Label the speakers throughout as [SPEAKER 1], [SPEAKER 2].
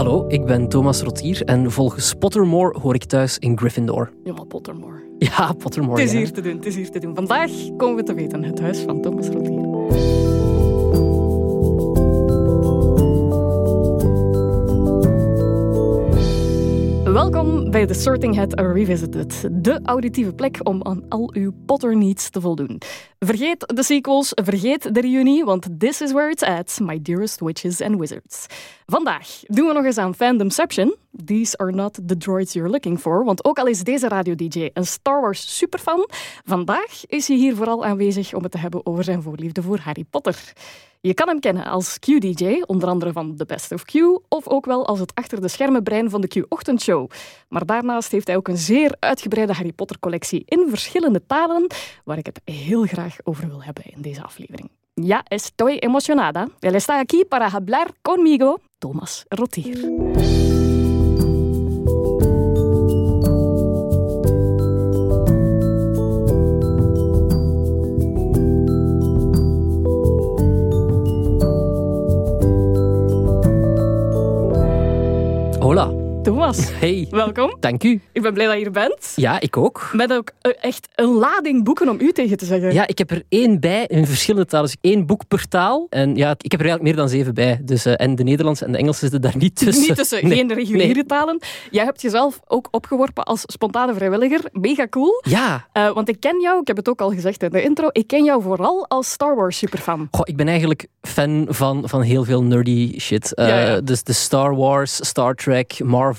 [SPEAKER 1] Hallo, ik ben Thomas Rotier en volgens Pottermore hoor ik thuis in Gryffindor.
[SPEAKER 2] Ja, maar Pottermore.
[SPEAKER 1] Ja, Pottermore.
[SPEAKER 2] Het is
[SPEAKER 1] ja.
[SPEAKER 2] hier te doen, het is hier te doen. Vandaag komen we te weten het huis van Thomas Rotier. The Sorting Hat Revisited, de auditieve plek om aan al uw Potter needs te voldoen. Vergeet de sequels, vergeet de reunie, want this is where it's at, my dearest witches and wizards. Vandaag doen we nog eens aan Fandomception. These are not the droids you're looking for, want ook al is deze radio-dj een Star Wars superfan, vandaag is hij hier vooral aanwezig om het te hebben over zijn voorliefde voor Harry Potter. Je kan hem kennen als Q-DJ, onder andere van The Best of Q, of ook wel als het achter de schermen brein van de Q-ochtendshow. Maar daarnaast heeft hij ook een zeer uitgebreide Harry Potter-collectie in verschillende talen, waar ik het heel graag over wil hebben in deze aflevering. Ja, estoy emocionada. Él está aquí para hablar conmigo, Thomas Rotier.
[SPEAKER 1] 服了。
[SPEAKER 2] Thomas,
[SPEAKER 1] Hey.
[SPEAKER 2] welkom.
[SPEAKER 1] Dank u.
[SPEAKER 2] Ik ben blij dat je er bent.
[SPEAKER 1] Ja, ik ook.
[SPEAKER 2] Met ook eh, echt een lading boeken om u tegen te zeggen.
[SPEAKER 1] Ja, ik heb er één bij in verschillende talen. Dus één boek per taal. En ja, ik heb er eigenlijk meer dan zeven bij. Dus, eh, en de Nederlandse en de Engelse zitten daar niet tussen.
[SPEAKER 2] Niet tussen,
[SPEAKER 1] Nee.
[SPEAKER 2] geen reguliere
[SPEAKER 1] Nee.
[SPEAKER 2] talen. Jij hebt jezelf ook opgeworpen als spontane vrijwilliger. Mega cool.
[SPEAKER 1] Ja.
[SPEAKER 2] Eh, want ik ken jou, ik heb het ook al gezegd in de intro, ik ken jou vooral als Star Wars superfan.
[SPEAKER 1] Goh, ik ben eigenlijk fan van, van heel veel nerdy shit.
[SPEAKER 2] Ja, ja.
[SPEAKER 1] Dus de Star Wars, Star Trek, Marvel.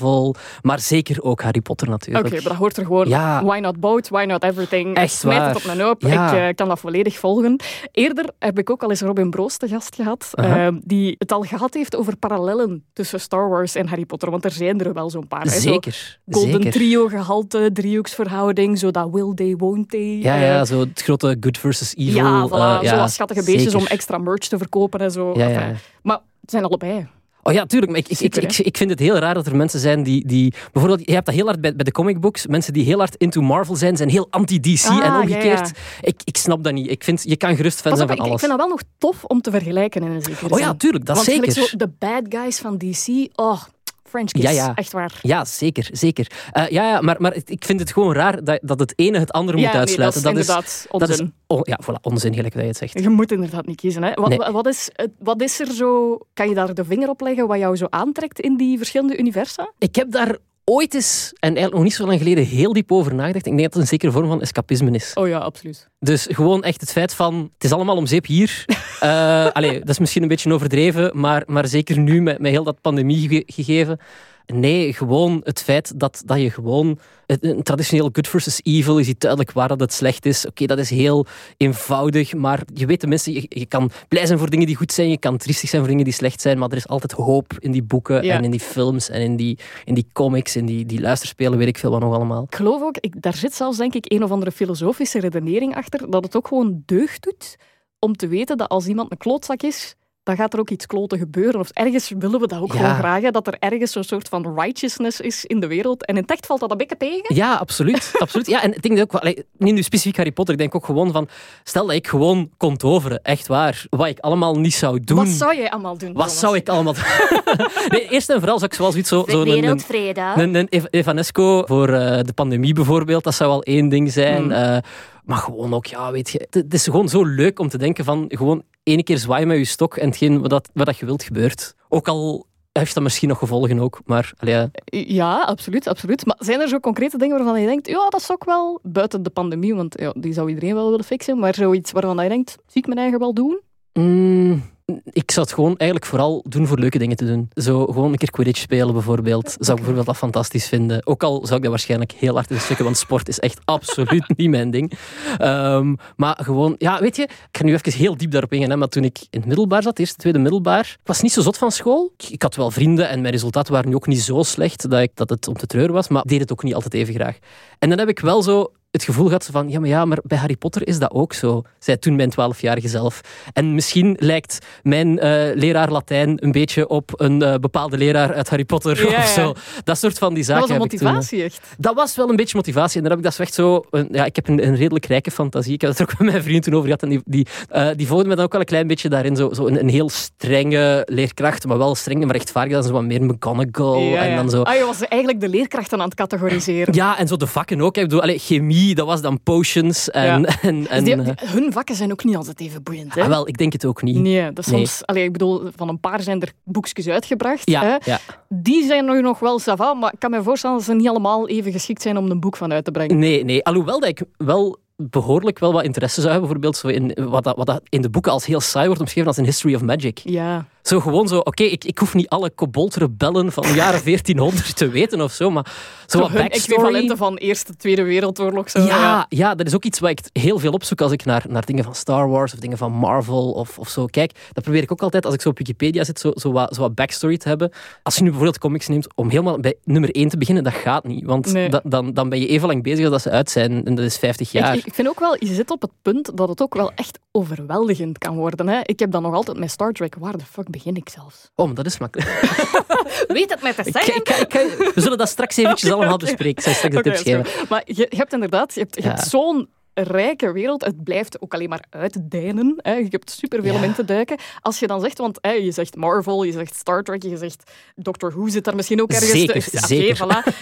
[SPEAKER 1] Maar zeker ook Harry Potter
[SPEAKER 2] Oké,
[SPEAKER 1] natuurlijk.
[SPEAKER 2] maar dat hoort er gewoon.
[SPEAKER 1] Ja.
[SPEAKER 2] Why not both? Why not everything?
[SPEAKER 1] Echt
[SPEAKER 2] Smijt
[SPEAKER 1] waar.
[SPEAKER 2] het op mijn hoop.
[SPEAKER 1] Ja.
[SPEAKER 2] Ik eh, kan dat volledig volgen. Eerder heb ik ook al eens Robin Broos te gast gehad, eh, die het al gehad heeft over parallellen tussen Star Wars en Harry Potter. Want er zijn er wel zo'n paar. hè. Zo
[SPEAKER 1] Zeker.
[SPEAKER 2] Golden
[SPEAKER 1] zeker.
[SPEAKER 2] trio gehalte, driehoeksverhouding, zo dat will they, won't they.
[SPEAKER 1] Ja,
[SPEAKER 2] eh,
[SPEAKER 1] ja, zo het grote good versus evil.
[SPEAKER 2] Ja, voilà,
[SPEAKER 1] eh,
[SPEAKER 2] zo wat schattige beestjes om extra merch te verkopen en zo.
[SPEAKER 1] Ja,
[SPEAKER 2] Enfin. Maar het zijn allebei.
[SPEAKER 1] Oh ja, tuurlijk. Maar ik, ik, ik, ik, ik vind het heel raar dat er mensen zijn die... die bijvoorbeeld, je hebt dat heel hard bij, bij de comic books. Mensen die heel hard into Marvel zijn, zijn heel anti-DC
[SPEAKER 2] Ah,
[SPEAKER 1] en omgekeerd.
[SPEAKER 2] ja.
[SPEAKER 1] Ik, ik snap dat niet. Ik vind, je kan gerust fan zijn van
[SPEAKER 2] ik, ik
[SPEAKER 1] alles.
[SPEAKER 2] vind dat wel nog tof om te vergelijken in een zekere
[SPEAKER 1] Oh ja, tuurlijk. Dat
[SPEAKER 2] Want
[SPEAKER 1] zeker.
[SPEAKER 2] zo de bad guys van DC, oh, French kiss,
[SPEAKER 1] Ja, ja.
[SPEAKER 2] echt waar.
[SPEAKER 1] Ja, zeker. zeker. Eh, ja, ja, maar, maar ik vind het gewoon raar dat, dat het ene het andere
[SPEAKER 2] ja,
[SPEAKER 1] moet
[SPEAKER 2] nee,
[SPEAKER 1] uitsluiten.
[SPEAKER 2] dat is
[SPEAKER 1] dat
[SPEAKER 2] inderdaad
[SPEAKER 1] dat is
[SPEAKER 2] onzin.
[SPEAKER 1] oh, ja, voilà, onzin, gelijk dat je het zegt.
[SPEAKER 2] Je moet inderdaad niet kiezen. Hè. Wat,
[SPEAKER 1] Nee.
[SPEAKER 2] wat, is, wat is er zo... Kan je daar de vinger op leggen wat jou zo aantrekt in die verschillende universa?
[SPEAKER 1] Ik heb daar ooit eens, en eigenlijk nog niet zo lang geleden, heel diep over nagedacht. Ik denk dat het een zekere vorm van escapisme is.
[SPEAKER 2] Oh ja, absoluut.
[SPEAKER 1] Dus gewoon echt het feit van, het is allemaal om zeep hier. Eh allee, dat is misschien een beetje overdreven, maar, maar zeker nu met, met heel dat pandemie ge- gegeven. Nee, gewoon het feit dat, dat je gewoon... Een traditioneel good versus evil, je ziet duidelijk waar dat het slecht is. Oké, dat is heel eenvoudig, maar je weet tenminste, je, je kan blij zijn voor dingen die goed zijn, je kan triestig zijn voor dingen die slecht zijn, maar er is altijd hoop in die boeken
[SPEAKER 2] Ja.
[SPEAKER 1] en in die films en in die, in die comics, in die, die luisterspelen, weet ik veel wat nog allemaal.
[SPEAKER 2] Ik geloof ook, ik, daar zit zelfs denk ik een of andere filosofische redenering achter, dat het ook gewoon deugd doet om te weten dat als iemand een klootzak is, dan gaat er ook iets kloten gebeuren. Of ergens willen we dat ook
[SPEAKER 1] Ja.
[SPEAKER 2] gewoon graag, hè, dat er ergens zo'n soort van righteousness is in de wereld. En in het echt valt dat een beetje tegen.
[SPEAKER 1] Ja, absoluut. absoluut. Ja, en ik denk ook, wel- allee, niet nu specifiek Harry Potter, ik denk ook gewoon van, stel dat ik gewoon kon toveren, echt waar, wat ik allemaal niet zou doen.
[SPEAKER 2] Wat zou jij allemaal doen?
[SPEAKER 1] Wat
[SPEAKER 2] Thomas?
[SPEAKER 1] zou ik allemaal nee, Eerst en vooral zou ik zoals iets zo... zo een, een, een, een Evanesco voor eh, de pandemie bijvoorbeeld, dat zou al één ding zijn.
[SPEAKER 2] Hmm.
[SPEAKER 1] Eh, maar gewoon ook, ja, weet je, het, het is gewoon zo leuk om te denken van, gewoon ene keer zwaaien met je stok en hetgeen wat, dat- wat dat je wilt gebeurt. Ook al heeft dat misschien nog gevolgen ook, maar allee, ja.
[SPEAKER 2] Ja, absoluut, absoluut. Maar zijn er zo concrete dingen waarvan je denkt, ja, dat zou ik wel, buiten de pandemie, want ja, die zou iedereen wel willen fixen, maar zoiets waarvan je denkt, zie ik mijn eigen wel doen?
[SPEAKER 1] Mm, ik zou het gewoon eigenlijk vooral doen voor leuke dingen te doen. Zo gewoon een keer Quidditch spelen bijvoorbeeld. Zou ik bijvoorbeeld dat fantastisch vinden. Ook al zou ik dat waarschijnlijk heel hard in stukken, want sport is echt absoluut niet mijn ding. Ehm, maar gewoon, ja, weet je, ik ga nu even heel diep daarop ingaan. Hè, maar toen ik in het middelbaar zat, eerste, tweede middelbaar, ik was niet zo zot van school. Ik, ik had wel vrienden en mijn resultaten waren nu ook niet zo slecht dat, ik, dat het om te treuren was, maar ik deed het ook niet altijd even graag. En dan heb ik wel zo het gevoel gehad van, ja, maar ja, maar bij Harry Potter is dat ook zo, zei toen mijn twaalfjarige zelf. En misschien lijkt mijn eh, leraar Latijn een beetje op een uh, bepaalde leraar uit Harry Potter
[SPEAKER 2] Ja,
[SPEAKER 1] of zo. Dat soort van die zaken
[SPEAKER 2] Dat was een
[SPEAKER 1] toen, eh,
[SPEAKER 2] motivatie, echt.
[SPEAKER 1] dat was wel een beetje motivatie. En dan heb ik dat zo echt zo... een- ja, ik heb een, een redelijk rijke fantasie. Ik heb het er ook met mijn vriend toen over gehad. En die, die, eh, die volgde me dan ook wel een klein beetje daarin. Zo, zo een, een heel strenge leerkracht, maar wel streng, maar rechtvaardig. Dan zo wat meer McGonagall. En dan zo...
[SPEAKER 2] Ah, je was eigenlijk de leerkrachten aan het categoriseren.
[SPEAKER 1] Ja, en zo de vakken ook. Ik bedoel, allee, chemie, dat was dan potions. En, en, en,
[SPEAKER 2] Dus die-
[SPEAKER 1] eh,
[SPEAKER 2] die- hun vakken zijn ook niet altijd even boeiend. Hè?
[SPEAKER 1] ah, wel, ik denk het ook niet.
[SPEAKER 2] Nee, dat
[SPEAKER 1] Nee.
[SPEAKER 2] soms, allee, ik bedoel, van een paar zijn er boekjes uitgebracht.
[SPEAKER 1] Ja,
[SPEAKER 2] Hè?
[SPEAKER 1] ja.
[SPEAKER 2] Die zijn nu nog wel sava, maar ik kan me voorstellen dat ze niet allemaal even geschikt zijn om een boek van uit te brengen.
[SPEAKER 1] Nee, nee. Alhoewel dat ik wel behoorlijk wel wat interesse zou hebben, bijvoorbeeld zo in, wat, dat, wat dat in de boeken als heel saai wordt omschreven als een history of magic.
[SPEAKER 2] Ja.
[SPEAKER 1] Zo gewoon zo, oké, ik, ik hoef niet alle koboldrebellen van de jaren 1400 te weten of zo, maar zo,
[SPEAKER 2] Zo
[SPEAKER 1] wat backstory.
[SPEAKER 2] equivalenten van Eerste, Tweede Wereldoorlog. Zo,
[SPEAKER 1] Ja, ja, dat is ook iets wat ik heel veel opzoek als ik naar, naar dingen van Star Wars of dingen van Marvel of, of zo kijk. Dat probeer ik ook altijd als ik zo op Wikipedia zit, zo, zo, wat, zo wat backstory te hebben. Als je nu bijvoorbeeld comics neemt, om helemaal bij nummer 1 te beginnen, dat gaat niet. Want
[SPEAKER 2] Nee.
[SPEAKER 1] da- dan, dan ben je even lang bezig als dat ze uit zijn en dat is 50 jaar.
[SPEAKER 2] Ik, ik vind ook wel, je zit op het punt dat het ook wel echt overweldigend kan worden. Hè? Ik heb dan nog altijd met Star Trek, waar de fuck begin ik zelfs?
[SPEAKER 1] Oh, maar dat is makkelijk.
[SPEAKER 2] Weet het met te zeggen?
[SPEAKER 1] we zullen dat straks eventjes allemaal
[SPEAKER 2] oké.
[SPEAKER 1] bespreken. Ik straks de tips geven.
[SPEAKER 2] Maar je, je hebt inderdaad, je hebt, je
[SPEAKER 1] Ja.
[SPEAKER 2] hebt zo'n rijke wereld. Het blijft ook alleen maar uitdijnen. Hè. Je hebt superveel om
[SPEAKER 1] Ja.
[SPEAKER 2] in te duiken. Als je dan zegt, want hè, je zegt Marvel, je zegt Star Trek, je zegt Doctor Who zit daar misschien ook ergens.
[SPEAKER 1] Zeker.
[SPEAKER 2] Ja,
[SPEAKER 1] zeker.
[SPEAKER 2] voilà.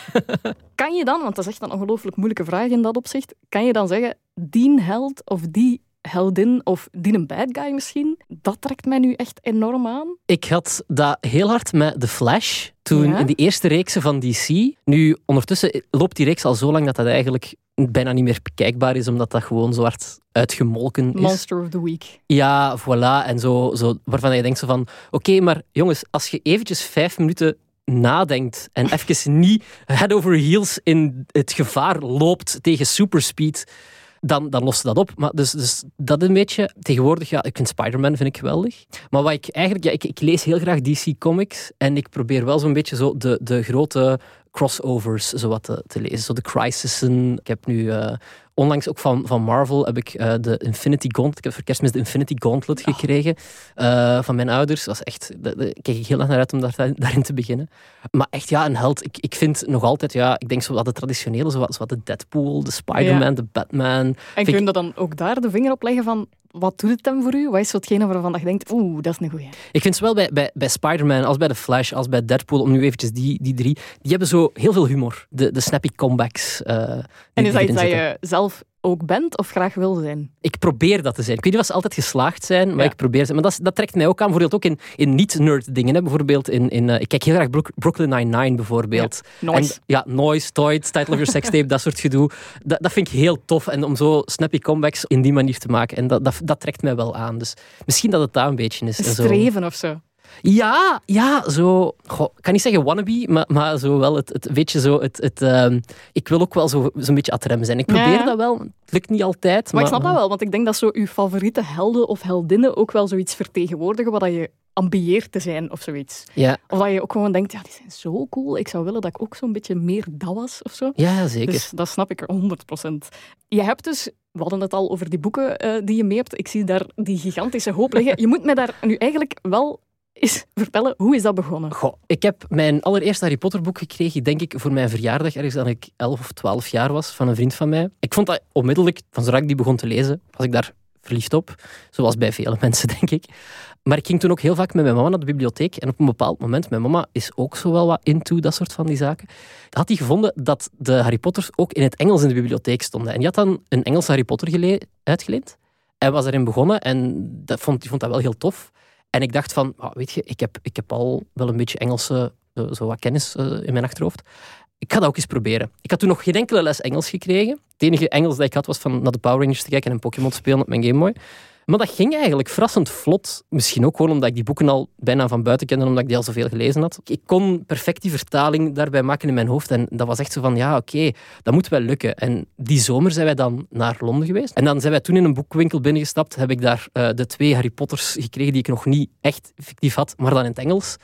[SPEAKER 2] Kan je dan, want dat is echt een ongelooflijk moeilijke vraag in dat opzicht, kan je dan zeggen, die held of die heldin of die een bad guy misschien, dat trekt mij nu echt enorm aan.
[SPEAKER 1] Ik had dat heel hard met The Flash. Toen
[SPEAKER 2] Ja?
[SPEAKER 1] in die eerste reeksen van DC. Nu, ondertussen loopt die reeks al zo lang dat dat eigenlijk bijna niet meer bekijkbaar is, omdat dat gewoon zo hard uitgemolken is.
[SPEAKER 2] Monster of the Week.
[SPEAKER 1] Ja, voilà. En zo, zo waarvan je denkt zo van... Oké, maar jongens, als je eventjes vijf minuten nadenkt en even niet head over heels in het gevaar loopt tegen superspeed, dan, dan lost dat op. Maar dus, dus dat een beetje... Tegenwoordig, ja, ik vind Spider-Man vind ik geweldig. Maar wat ik eigenlijk... Ja, ik, ik lees heel graag DC Comics en ik probeer wel zo'n beetje zo de, de grote crossovers zo wat te, te lezen. Zo de Crisissen. Ik heb nu... eh, onlangs ook van, van Marvel heb ik eh, de Infinity Gauntlet. Ik heb voor kerstmis de Infinity Gauntlet gekregen eh, van mijn ouders. Dat was echt, daar kijk ik heel erg naar uit om daar, daarin te beginnen. Maar echt, ja, een held. Ik, ik vind nog altijd, ja, ik denk zo wat de traditionele, zo wat, de Deadpool, de Spider-Man,
[SPEAKER 2] Ja.
[SPEAKER 1] de Batman.
[SPEAKER 2] En kun
[SPEAKER 1] ik-
[SPEAKER 2] je dan ook daar de vinger op leggen van, wat doet het dan voor u? Wat is zo hetgene waarvan je denkt, oeh, dat is een goeie.
[SPEAKER 1] Ik vind zowel bij, bij, bij Spider-Man als bij The Flash, als bij Deadpool, om nu eventjes die, die drie, die hebben zo heel veel humor. De, de snappy comebacks. eh,
[SPEAKER 2] En is dat iets dat je zelf ook bent of graag wil zijn?
[SPEAKER 1] Ik probeer dat te zijn. Ik weet niet of ze altijd geslaagd zijn, maar
[SPEAKER 2] Ja.
[SPEAKER 1] ik probeer ze. Maar dat, dat trekt mij ook aan, bijvoorbeeld ook in, in niet-nerd dingen. Hè. Bijvoorbeeld in, in eh, ik kijk heel graag Brook- Brooklyn Nine-Nine bijvoorbeeld.
[SPEAKER 2] Noise.
[SPEAKER 1] En, ja, Noise, Toys, Title of Your Sex Tape, dat soort gedoe. Dat, dat vind ik heel tof. En om zo snappy comebacks in die manier te maken. En dat, dat, dat trekt mij wel aan. Dus misschien dat het daar een beetje is. En zo.
[SPEAKER 2] Streven of zo.
[SPEAKER 1] Ja, ja, zo. Goh, ik kan niet zeggen wannabe, maar, maar zo wel het, het beetje zo. Het, het, ehm, ik wil ook wel zo- zo'n beetje ad rem zijn. Ik probeer
[SPEAKER 2] Ja,
[SPEAKER 1] dat wel. Het lukt niet altijd.
[SPEAKER 2] Maar, ik snap dat wel, want ik denk dat zo uw favoriete helden of heldinnen ook wel zoiets vertegenwoordigen wat je ambieert te zijn of zoiets.
[SPEAKER 1] Ja,
[SPEAKER 2] Of dat je ook gewoon denkt, ja, die zijn zo cool. Ik zou willen dat ik ook zo'n beetje meer dat was of zo.
[SPEAKER 1] ja zeker.
[SPEAKER 2] Dus dat snap ik er 100%. Je hebt dus, we hadden het al over die boeken eh, die je mee hebt. Ik zie daar die gigantische hoop liggen. Je moet mij daar nu eigenlijk wel eens vertellen, hoe is dat begonnen?
[SPEAKER 1] Ik heb mijn allereerste Harry Potter boek gekregen, denk ik, voor mijn verjaardag, ergens dat ik 11 of 12 jaar was, van een vriend van mij. Ik vond dat onmiddellijk, van zodra ik die begon te lezen, was ik daar verliefd op. Zoals bij vele mensen, denk ik. Maar ik ging toen ook heel vaak met mijn mama naar de bibliotheek. En op een bepaald moment, mijn mama is ook zo wel wat into dat soort van die zaken. Had hij gevonden dat de Harry Potters ook in het Engels in de bibliotheek stonden. En die had dan een Engelse Harry Potter gele- uitgeleend. En was erin begonnen en dat vond, die vond dat wel heel tof. En ik dacht van, weet je, ik heb, ik heb al wel een beetje Engelse, eh, zo wat kennis eh, in mijn achterhoofd. Ik ga dat ook eens proberen. Ik had toen nog geen enkele les Engels gekregen. Het enige Engels dat ik had was van naar de Power Rangers te kijken en Pokémon te spelen op mijn Game Boy. Maar dat ging eigenlijk verrassend vlot. Misschien ook gewoon omdat ik die boeken al bijna van buiten kende, omdat ik die al zoveel gelezen had. Ik kon perfect die vertaling daarbij maken in mijn hoofd. En dat was echt zo van, ja, oké, dat moet wel lukken. En die zomer zijn wij dan naar Londen geweest. En dan zijn wij toen in een boekwinkel binnengestapt. Heb ik daar eh, de twee Harry Potters gekregen die ik nog niet echt fictief had, maar dan in het Engels.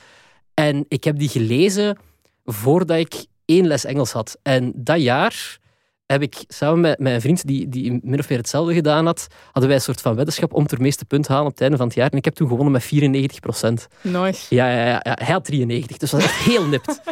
[SPEAKER 1] En ik heb die gelezen voordat ik één les Engels had. En dat jaar heb ik samen met, een vriend die, die min of meer hetzelfde gedaan had, hadden wij een soort van weddenschap om het meeste punten te halen op het einde van het jaar. En ik heb toen gewonnen met 94 procent.
[SPEAKER 2] Nice.
[SPEAKER 1] Ja, ja, ja, ja, hij had 93, dus dat was echt heel nipt.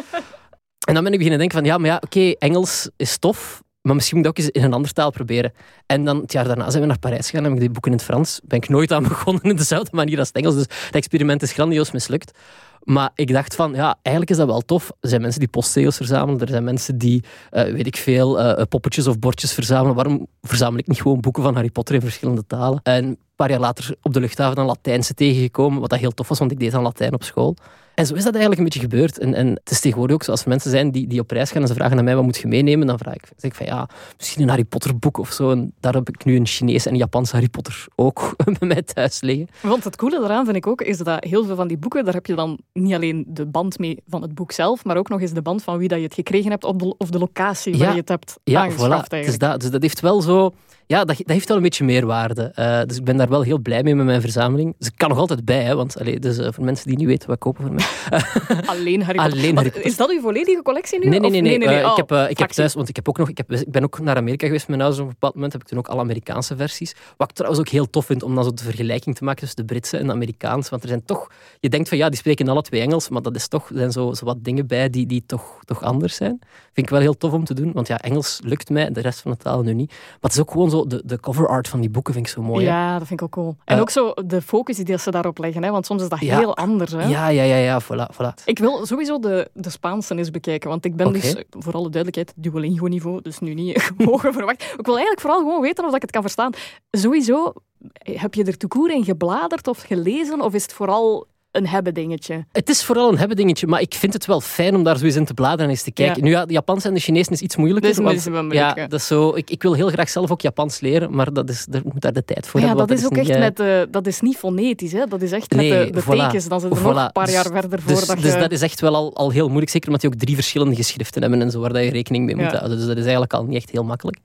[SPEAKER 1] En dan ben ik beginnen denken van, ja, maar ja, oké, Engels is tof, maar misschien moet ik ook eens in een andere taal proberen. En dan het jaar daarna zijn we naar Parijs gegaan, heb ik die boeken in het Frans. Ben ik nooit aan begonnen in dezelfde manier als het Engels. Dus het experiment is grandioos mislukt. Maar ik dacht van, ja, eigenlijk is dat wel tof. Er zijn mensen die postzegels verzamelen. Er zijn mensen die, uh, weet ik veel, uh, poppetjes of bordjes verzamelen. Waarom verzamel ik niet gewoon boeken van Harry Potter in verschillende talen? En een paar jaar later op de luchthaven een Latijnse tegengekomen, wat dat heel tof was, want ik deed aan Latijn op school. En zo is dat eigenlijk een beetje gebeurd. En, en het is tegenwoordig ook zo, als er mensen zijn die, die op reis gaan en ze vragen aan mij, wat moet je meenemen? Dan vraag ik, zeg ik van, ja, misschien een Harry Potter boek of zo. En daar heb ik nu een Chinees en een Japans Harry Potter ook bij mij thuis liggen.
[SPEAKER 2] Want het coole daaraan vind ik ook, is dat heel veel van die boeken, daar heb je dan niet alleen de band mee van het boek zelf, maar ook nog eens de band van wie dat je het gekregen hebt of de, of de locatie waar je het hebt ja, aangeschaft.
[SPEAKER 1] Voilà. Dus, dat, dus dat heeft wel zo ja, dat, dat, heeft wel een beetje meerwaarde. Uh, dus ik ben daar wel heel blij mee met mijn verzameling. Dus ik kan nog altijd bij, hè, want allee, dus, uh, voor mensen die niet weten wat kopen voor mij.
[SPEAKER 2] Alleen Harry Potter. Alleen Harry Potter. Is dat uw volledige collectie nu?
[SPEAKER 1] Nee, nee, nee. nee, nee, nee. Uh, ik, heb, ik heb thuis, want ik, heb ook nog, ik, heb, ik ben ook naar Amerika geweest met mijn ouders. Op een bepaald moment heb ik toen ook alle Amerikaanse versies. Wat ik trouwens ook heel tof vind, om dan zo de vergelijking te maken tussen de Britse en de Amerikaanse. Want er zijn toch, je denkt van ja, die spreken alle twee Engels, maar dat is toch, er zijn zo, zo wat dingen bij die, die toch, toch anders zijn. Vind ik wel heel tof om te doen, want ja, Engels lukt mij, de rest van de talen nu niet. Maar het is ook gewoon zo, de, de cover art van die boeken vind ik zo mooi.
[SPEAKER 2] Ja, dat vind ik ook cool. En uh, ook zo de focus die ze daarop leggen, hè? want soms is dat
[SPEAKER 1] ja,
[SPEAKER 2] heel anders. Hè?
[SPEAKER 1] Ja, ja, ja, ja, voilà, voilà.
[SPEAKER 2] Ik wil sowieso de, de Spaanse eens bekijken, want ik ben okay. dus, voor alle duidelijkheid, Duolingo-niveau, dus nu niet mogen verwachten. Ik wil eigenlijk vooral gewoon weten of ik het kan verstaan. Sowieso, heb je er toekoer in gebladerd of gelezen, of is het vooral een hebben dingetje.
[SPEAKER 1] Het is vooral een hebben dingetje, maar ik vind het wel fijn om daar zo eens in te bladeren en eens te kijken. Nu ja, de Japans en de Chinees is iets moeilijker.
[SPEAKER 2] Dat is
[SPEAKER 1] want,
[SPEAKER 2] ja,
[SPEAKER 1] dat is zo, ik, ik wil heel graag zelf ook Japans leren, maar dat is, er moet daar de tijd voor
[SPEAKER 2] ja,
[SPEAKER 1] hebben.
[SPEAKER 2] dat is ook echt met, uh, dat is niet fonetisch, hè? dat is echt
[SPEAKER 1] nee,
[SPEAKER 2] met de, de
[SPEAKER 1] voilà,
[SPEAKER 2] tekens. Dan zit er
[SPEAKER 1] voilà.
[SPEAKER 2] nog een paar jaar
[SPEAKER 1] dus,
[SPEAKER 2] verder
[SPEAKER 1] dus,
[SPEAKER 2] voor. Dat
[SPEAKER 1] dus
[SPEAKER 2] je...
[SPEAKER 1] dat is echt wel al, al heel moeilijk, zeker omdat die ook drie verschillende geschriften hebben en zo, waar je rekening mee moet
[SPEAKER 2] Ja.
[SPEAKER 1] houden. Dus dat is eigenlijk al niet echt heel makkelijk.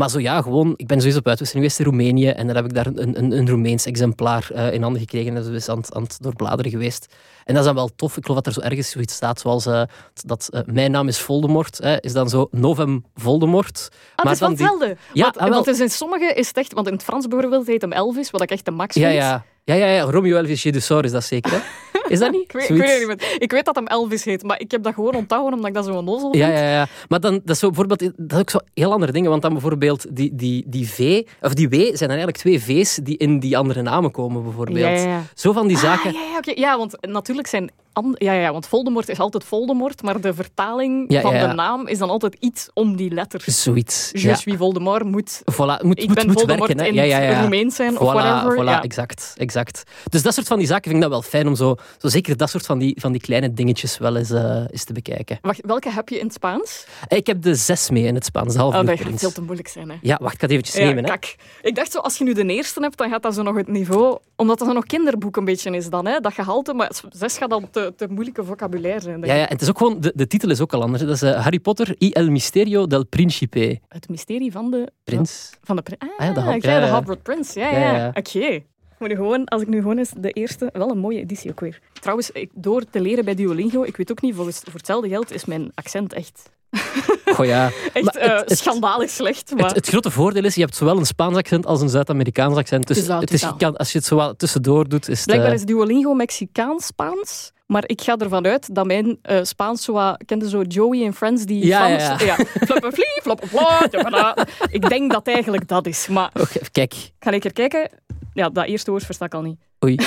[SPEAKER 1] Maar zo ja, gewoon, ik ben sowieso op uitwisseling geweest in Roemenië en dan heb ik daar een, een, een Roemeens exemplaar uh, in handen gekregen en dus aan, het- aan het doorbladeren geweest. En dat is dan wel tof. Ik geloof dat er zo ergens zoiets staat zoals uh, dat uh, mijn naam is Voldemort, hè, is dan zo Novem Voldemort.
[SPEAKER 2] Ah, het is wel
[SPEAKER 1] die-
[SPEAKER 2] hetzelfde.
[SPEAKER 1] Ja,
[SPEAKER 2] want,
[SPEAKER 1] ah, wel.
[SPEAKER 2] want dus in sommige is het echt... Want in het Frans bijvoorbeeld heet hem Elvis, wat ik echt de max
[SPEAKER 1] Ja,
[SPEAKER 2] vind.
[SPEAKER 1] ja. Ja, ja, ja. Romeo Elvis Jedusor is dat zeker, hè? Is dat niet?
[SPEAKER 2] Ik weet, ik, niet ik weet dat hem Elvis heet, maar ik heb dat gewoon onthouden omdat ik dat zo'n nozel vind.
[SPEAKER 1] Ja, ja, ja. Maar dan, dat is zo bijvoorbeeld, dat is ook zo heel andere dingen. Want dan bijvoorbeeld die, die, die V, of die W, zijn dan eigenlijk twee V's die in die andere namen komen, bijvoorbeeld.
[SPEAKER 2] Ja, ja, ja.
[SPEAKER 1] Zo van die
[SPEAKER 2] Ah,
[SPEAKER 1] zaken.
[SPEAKER 2] ja, ja, oké. ja, want natuurlijk zijn... Ja, ja, want Voldemort is altijd Voldemort, maar de vertaling
[SPEAKER 1] Ja,
[SPEAKER 2] van
[SPEAKER 1] ja, ja.
[SPEAKER 2] de naam is dan altijd iets om die letter.
[SPEAKER 1] Zoiets.
[SPEAKER 2] Je
[SPEAKER 1] Ja.
[SPEAKER 2] suis Voldemort moet...
[SPEAKER 1] Voilà, moet,
[SPEAKER 2] Ik
[SPEAKER 1] moet,
[SPEAKER 2] ben
[SPEAKER 1] moet
[SPEAKER 2] Voldemort
[SPEAKER 1] werken.
[SPEAKER 2] In
[SPEAKER 1] Ja, ja, ja.
[SPEAKER 2] het Roemeens zijn of whatever.
[SPEAKER 1] voilà,
[SPEAKER 2] ja.
[SPEAKER 1] exact, exact. Dus dat soort van die zaken vind ik dat wel fijn om zo, zo zeker dat soort van die, van die kleine dingetjes wel eens, eh, eens te bekijken.
[SPEAKER 2] Wacht, welke heb je in het Spaans?
[SPEAKER 1] Ik heb de zes mee in het Spaans, de
[SPEAKER 2] Oh, dat gaat veel te moeilijk zijn, hè.
[SPEAKER 1] Ja, wacht, ik ga het eventjes
[SPEAKER 2] Ja,
[SPEAKER 1] nemen. Hè.
[SPEAKER 2] kak. Ik dacht zo, als je nu de eerste hebt, dan gaat dat zo nog het niveau... Omdat dat zo nog kinderboek een beetje is dan, hè. Dat gehalte, maar zes gaat dan te, te moeilijke vocabulaire zijn.
[SPEAKER 1] Ja, ja, en het is ook gewoon, de, de titel is ook al anders. Dat is eh, Harry Potter y el misterio del principe.
[SPEAKER 2] Het mysterie van de...
[SPEAKER 1] Prins.
[SPEAKER 2] Van de... pri- Ah,
[SPEAKER 1] Ah ja, de Hal-
[SPEAKER 2] oké,
[SPEAKER 1] ja,
[SPEAKER 2] de
[SPEAKER 1] ja.
[SPEAKER 2] Ja. Oké. Nu gewoon, als ik nu gewoon eens de eerste... Wel een mooie editie ook weer. Trouwens, ik, door te leren bij Duolingo, ik weet ook niet, volgens, voor hetzelfde geld is mijn accent echt,
[SPEAKER 1] Goh ja.
[SPEAKER 2] echt
[SPEAKER 1] Maar
[SPEAKER 2] eh,
[SPEAKER 1] het- het-
[SPEAKER 2] schandalig slecht. Maar...
[SPEAKER 1] Het, het grote voordeel is, je hebt zowel een Spaans accent als een Zuid-Amerikaans accent. Dus
[SPEAKER 2] Het is wel
[SPEAKER 1] het is,
[SPEAKER 2] totaal.
[SPEAKER 1] je kan, als je het zo wat tussendoor doet, is het...
[SPEAKER 2] Blijkbaar
[SPEAKER 1] eh,
[SPEAKER 2] is Duolingo Mexicaans-Spaans. Maar ik ga ervan uit dat mijn eh, Spaans zo wat... Kende zo Joey en Friends die
[SPEAKER 1] Ja,
[SPEAKER 2] Frans...
[SPEAKER 1] ja, ja.
[SPEAKER 2] flappen vlie, flappen tjabada. Ik denk dat eigenlijk dat is. Maar
[SPEAKER 1] oké, kijk,
[SPEAKER 2] ik ga een keer kijken. Ja, dat eerste woord versta ik al niet.
[SPEAKER 1] oei.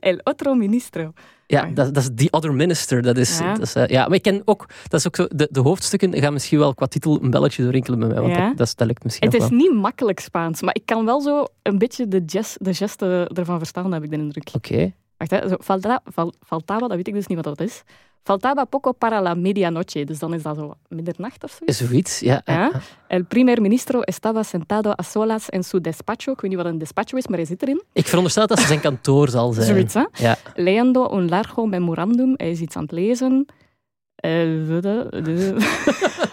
[SPEAKER 2] El otro ministro.
[SPEAKER 1] Ja,
[SPEAKER 2] Ah.
[SPEAKER 1] dat, dat is The Other Minister. Dat is,
[SPEAKER 2] Ja.
[SPEAKER 1] dat is, eh, ja, maar ik ken ook, dat is ook zo, de, de hoofdstukken gaan misschien wel qua titel een belletje doorrinkelen bij mij, want
[SPEAKER 2] Ja.
[SPEAKER 1] dat, dat, dat lukt misschien
[SPEAKER 2] Het is
[SPEAKER 1] wel.
[SPEAKER 2] niet makkelijk Spaans, maar ik kan wel zo een beetje de, gest, de gesten ervan verstaan, heb ik de indruk.
[SPEAKER 1] Oké.
[SPEAKER 2] Wacht, hè. Zo, falta, fal- faltaba, dat weet ik dus niet wat dat is. Faltaba poco para la medianoche, dus dan is dat zo middernacht of zoiets.
[SPEAKER 1] Zoiets, ja.
[SPEAKER 2] Ja. El primer ministro estaba sentado a solas en su despacho. Ik weet niet wat een despacho is, maar hij zit erin.
[SPEAKER 1] Ik veronderstel dat ze zijn kantoor zal zijn.
[SPEAKER 2] Zoiets, hè?
[SPEAKER 1] Ja.
[SPEAKER 2] Leyendo un largo memorandum. Hij is iets aan het lezen. De- de-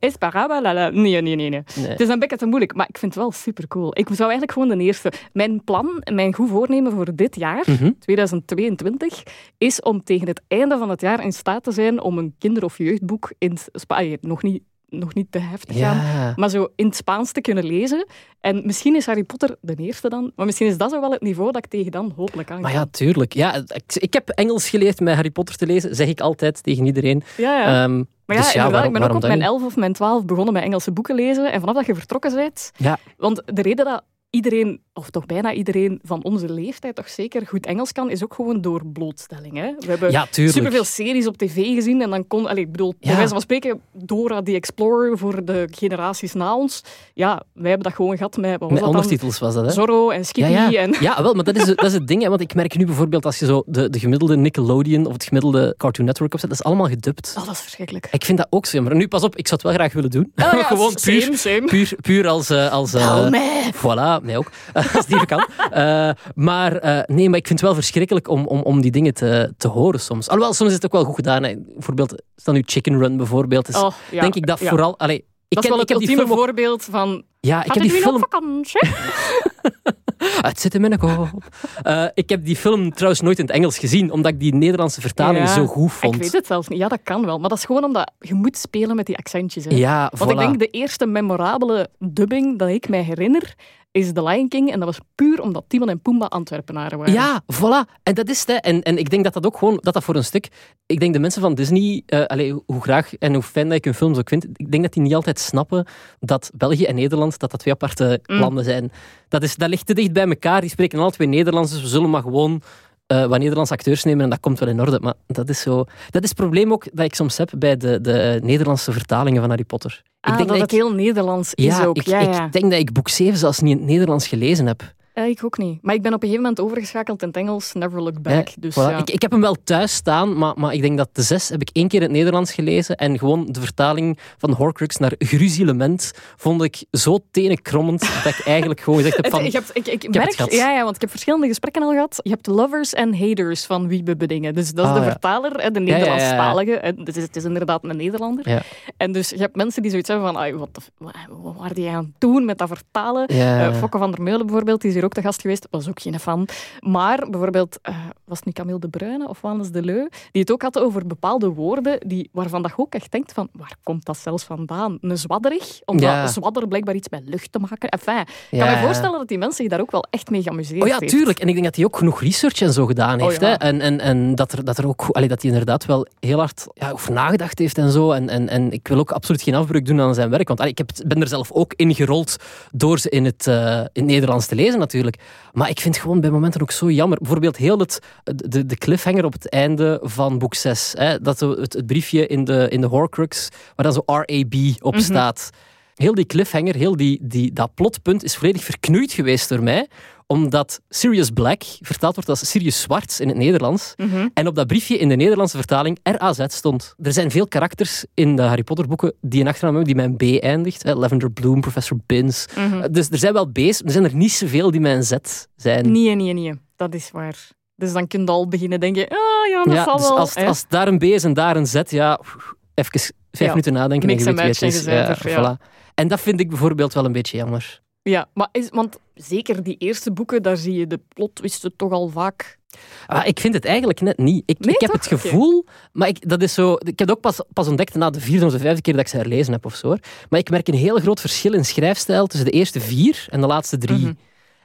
[SPEAKER 2] Esparaba, Nee, nee, nee, nee. Het is een beetje te moeilijk, maar ik vind het wel super cool. Ik zou eigenlijk gewoon de eerste... Mijn plan, mijn goed voornemen voor dit jaar, 2022, mhm. is om tegen het einde van het jaar in staat te zijn om een kinder- of jeugdboek in Spanje, nog niet nog niet te heftig gaan, maar zo in het Spaans te kunnen lezen. En misschien is Harry Potter de eerste dan, maar misschien is dat zo wel het niveau dat ik tegen dan hopelijk aan
[SPEAKER 1] Maar ja, tuurlijk. Ja, ik, ik heb Engels geleerd met Harry Potter te lezen, zeg ik altijd tegen iedereen.
[SPEAKER 2] Ja, ja. Um, maar ja, dus ja waarom, ik ben ook op mijn elf of mijn twaalf begonnen met Engelse boeken lezen. En vanaf dat je vertrokken bent...
[SPEAKER 1] Ja.
[SPEAKER 2] Want de reden dat iedereen, of toch bijna iedereen van onze leeftijd toch zeker goed Engels kan, is ook gewoon door blootstelling. Hè? We hebben
[SPEAKER 1] ja,
[SPEAKER 2] superveel series op tv gezien en dan kon, allez, ik bedoel, bij wijze van spreken, Dora the Explorer voor de generaties na ons. Ja, wij hebben dat gewoon gehad met... Wat
[SPEAKER 1] met ondertitels was dat, hè?
[SPEAKER 2] Zorro en Skippy.
[SPEAKER 1] Ja,
[SPEAKER 2] ja. En...
[SPEAKER 1] ja wel, maar dat is, dat is het ding, hè, want ik merk nu bijvoorbeeld als je zo de, de gemiddelde Nickelodeon of het gemiddelde Cartoon Network opzet, dat is allemaal gedubt.
[SPEAKER 2] Oh, dat is verschrikkelijk.
[SPEAKER 1] Ik vind dat ook zo. Maar nu, pas op, ik zou het wel graag willen doen.
[SPEAKER 2] Oh, gewoon puur, same.
[SPEAKER 1] puur, puur als... Uh, als uh, voilà, mij ook. als die kan. Uh, maar uh, nee, maar ik vind het wel verschrikkelijk om, om, om die dingen te, te horen soms. Alhoewel, soms is het ook wel goed gedaan. Hè. Bijvoorbeeld, stel nu Chicken Run bijvoorbeeld. Oh, ja, denk ik dat ja. vooral... Allee, ik
[SPEAKER 2] dat ken, is wel het ultieme voorbeeld van...
[SPEAKER 1] Ja, ik heb die film... vakantie? het zit in mijn kop. Uh, ik heb die film trouwens nooit in het Engels gezien, omdat ik die Nederlandse vertaling zo goed vond.
[SPEAKER 2] Ik weet het zelfs niet. Ja, dat kan wel. Maar dat is gewoon omdat je moet spelen met die accentjes. Hè.
[SPEAKER 1] Ja,
[SPEAKER 2] Want ik denk de eerste memorabele dubbing dat ik mij herinner, is The Lion King. En dat was puur omdat Timon en Pumbaa Antwerpenaren waren.
[SPEAKER 1] Ja, voilà. En dat is het. En, en ik denk dat dat ook gewoon, dat dat voor een stuk... Ik denk de mensen van Disney, uh, allez, hoe graag en hoe fijn dat ik hun films ook vind, ik denk dat die niet altijd snappen dat België en Nederland, dat dat twee aparte mm. landen zijn. Dat, is, dat ligt te dicht bij elkaar. Die spreken alle twee Nederlands, dus we zullen maar gewoon uh, wat Nederlandse acteurs nemen en dat komt wel in orde. Maar dat is zo... Dat is het probleem ook dat ik soms heb bij de, de Nederlandse vertalingen van Harry Potter.
[SPEAKER 2] Ah, ik denk dat, dat het heel Nederlands is ook. ja,
[SPEAKER 1] ja. ik denk dat ik boek 7 zelfs niet in het Nederlands gelezen heb.
[SPEAKER 2] Ja, ik ook niet. Maar ik ben op een gegeven moment overgeschakeld in het Engels, Never Look Back. dus, ja.
[SPEAKER 1] ik, ik heb hem wel thuis staan, maar, maar ik denk dat de zes heb ik één keer in het Nederlands gelezen en gewoon de vertaling van Horcrux naar Gruzilement vond ik zo tenenkrommend dat ik eigenlijk gewoon gezegd heb van...
[SPEAKER 2] ik, heb, ik, ik, merk, ja, ja, want ik heb verschillende gesprekken al gehad. Je hebt lovers en haters van Wiebe Bedingen. Dus dat is de ah, vertaler, de Nederlandstalige. Dus het is inderdaad een Nederlander. En dus je hebt mensen die zoiets hebben van, wat, wat, wat waren die aan het doen met dat vertalen? Uh, Fokke van der Meulen bijvoorbeeld, die is hier ook de gast geweest, was ook geen fan. Maar bijvoorbeeld, uh, was het niet Camille de Bruyne of Wannes de Leu, die het ook had over bepaalde woorden die, waarvan dat je ook echt denkt van, waar komt dat zelfs vandaan? Een zwadderig, omdat ja. zwadder blijkbaar iets met lucht te maken. Enfin, ik kan me voorstellen dat die mensen zich daar ook wel echt mee geamuseerd
[SPEAKER 1] Oh ja, tuurlijk. En ik denk dat hij ook genoeg research en zo gedaan heeft. Oh, hè? En, en, en dat, er, dat er ook, allee, dat hij inderdaad wel heel hard ja, over nagedacht heeft en zo. En, en, en ik wil ook absoluut geen afbreuk doen aan zijn werk, want allee, ik heb, ben er zelf ook ingerold door ze in het, uh, in het Nederlands te lezen natuurlijk. Maar ik vind het gewoon bij momenten ook zo jammer. Bijvoorbeeld heel het, de, de cliffhanger op het einde van boek 6. Hè, dat het, het briefje in de, in de Horcrux, waar dan zo RAB op mhm. staat. Heel die cliffhanger, heel die, die, dat plotpunt is volledig verknoeid geweest door mij omdat Sirius Black vertaald wordt als Sirius Zwart in het Nederlands. Mhm. En op dat briefje in de Nederlandse vertaling RAZ stond. Er zijn veel karakters in de Harry Potter boeken die een achternaam hebben die met een B eindigt. Lavender Bloom, Professor Bins. Mhm. Dus er zijn wel B's, maar er zijn er niet zoveel die met een Z zijn.
[SPEAKER 2] Nee, nee, nee. Dat is waar. Dus dan kun je al beginnen denken, ah ja, dat ja, zal dus wel.
[SPEAKER 1] Als, als daar een B is en daar een Z, ja, even vijf minuten nadenken
[SPEAKER 2] en je
[SPEAKER 1] weet
[SPEAKER 2] wie het is. Ja,
[SPEAKER 1] voilà. En dat vind ik bijvoorbeeld wel een beetje jammer.
[SPEAKER 2] Ja, maar is, want zeker die eerste boeken, daar zie je de plotwisten toch al vaak.
[SPEAKER 1] Ah, ik vind het eigenlijk net niet. Ik, ik heb het gevoel, maar ik, dat is zo, ik heb het ook pas, pas ontdekt na de vierde of de vijfde keer dat ik ze herlezen heb of zo. Maar ik merk een heel groot verschil in schrijfstijl tussen de eerste vier en de laatste drie. Mhm.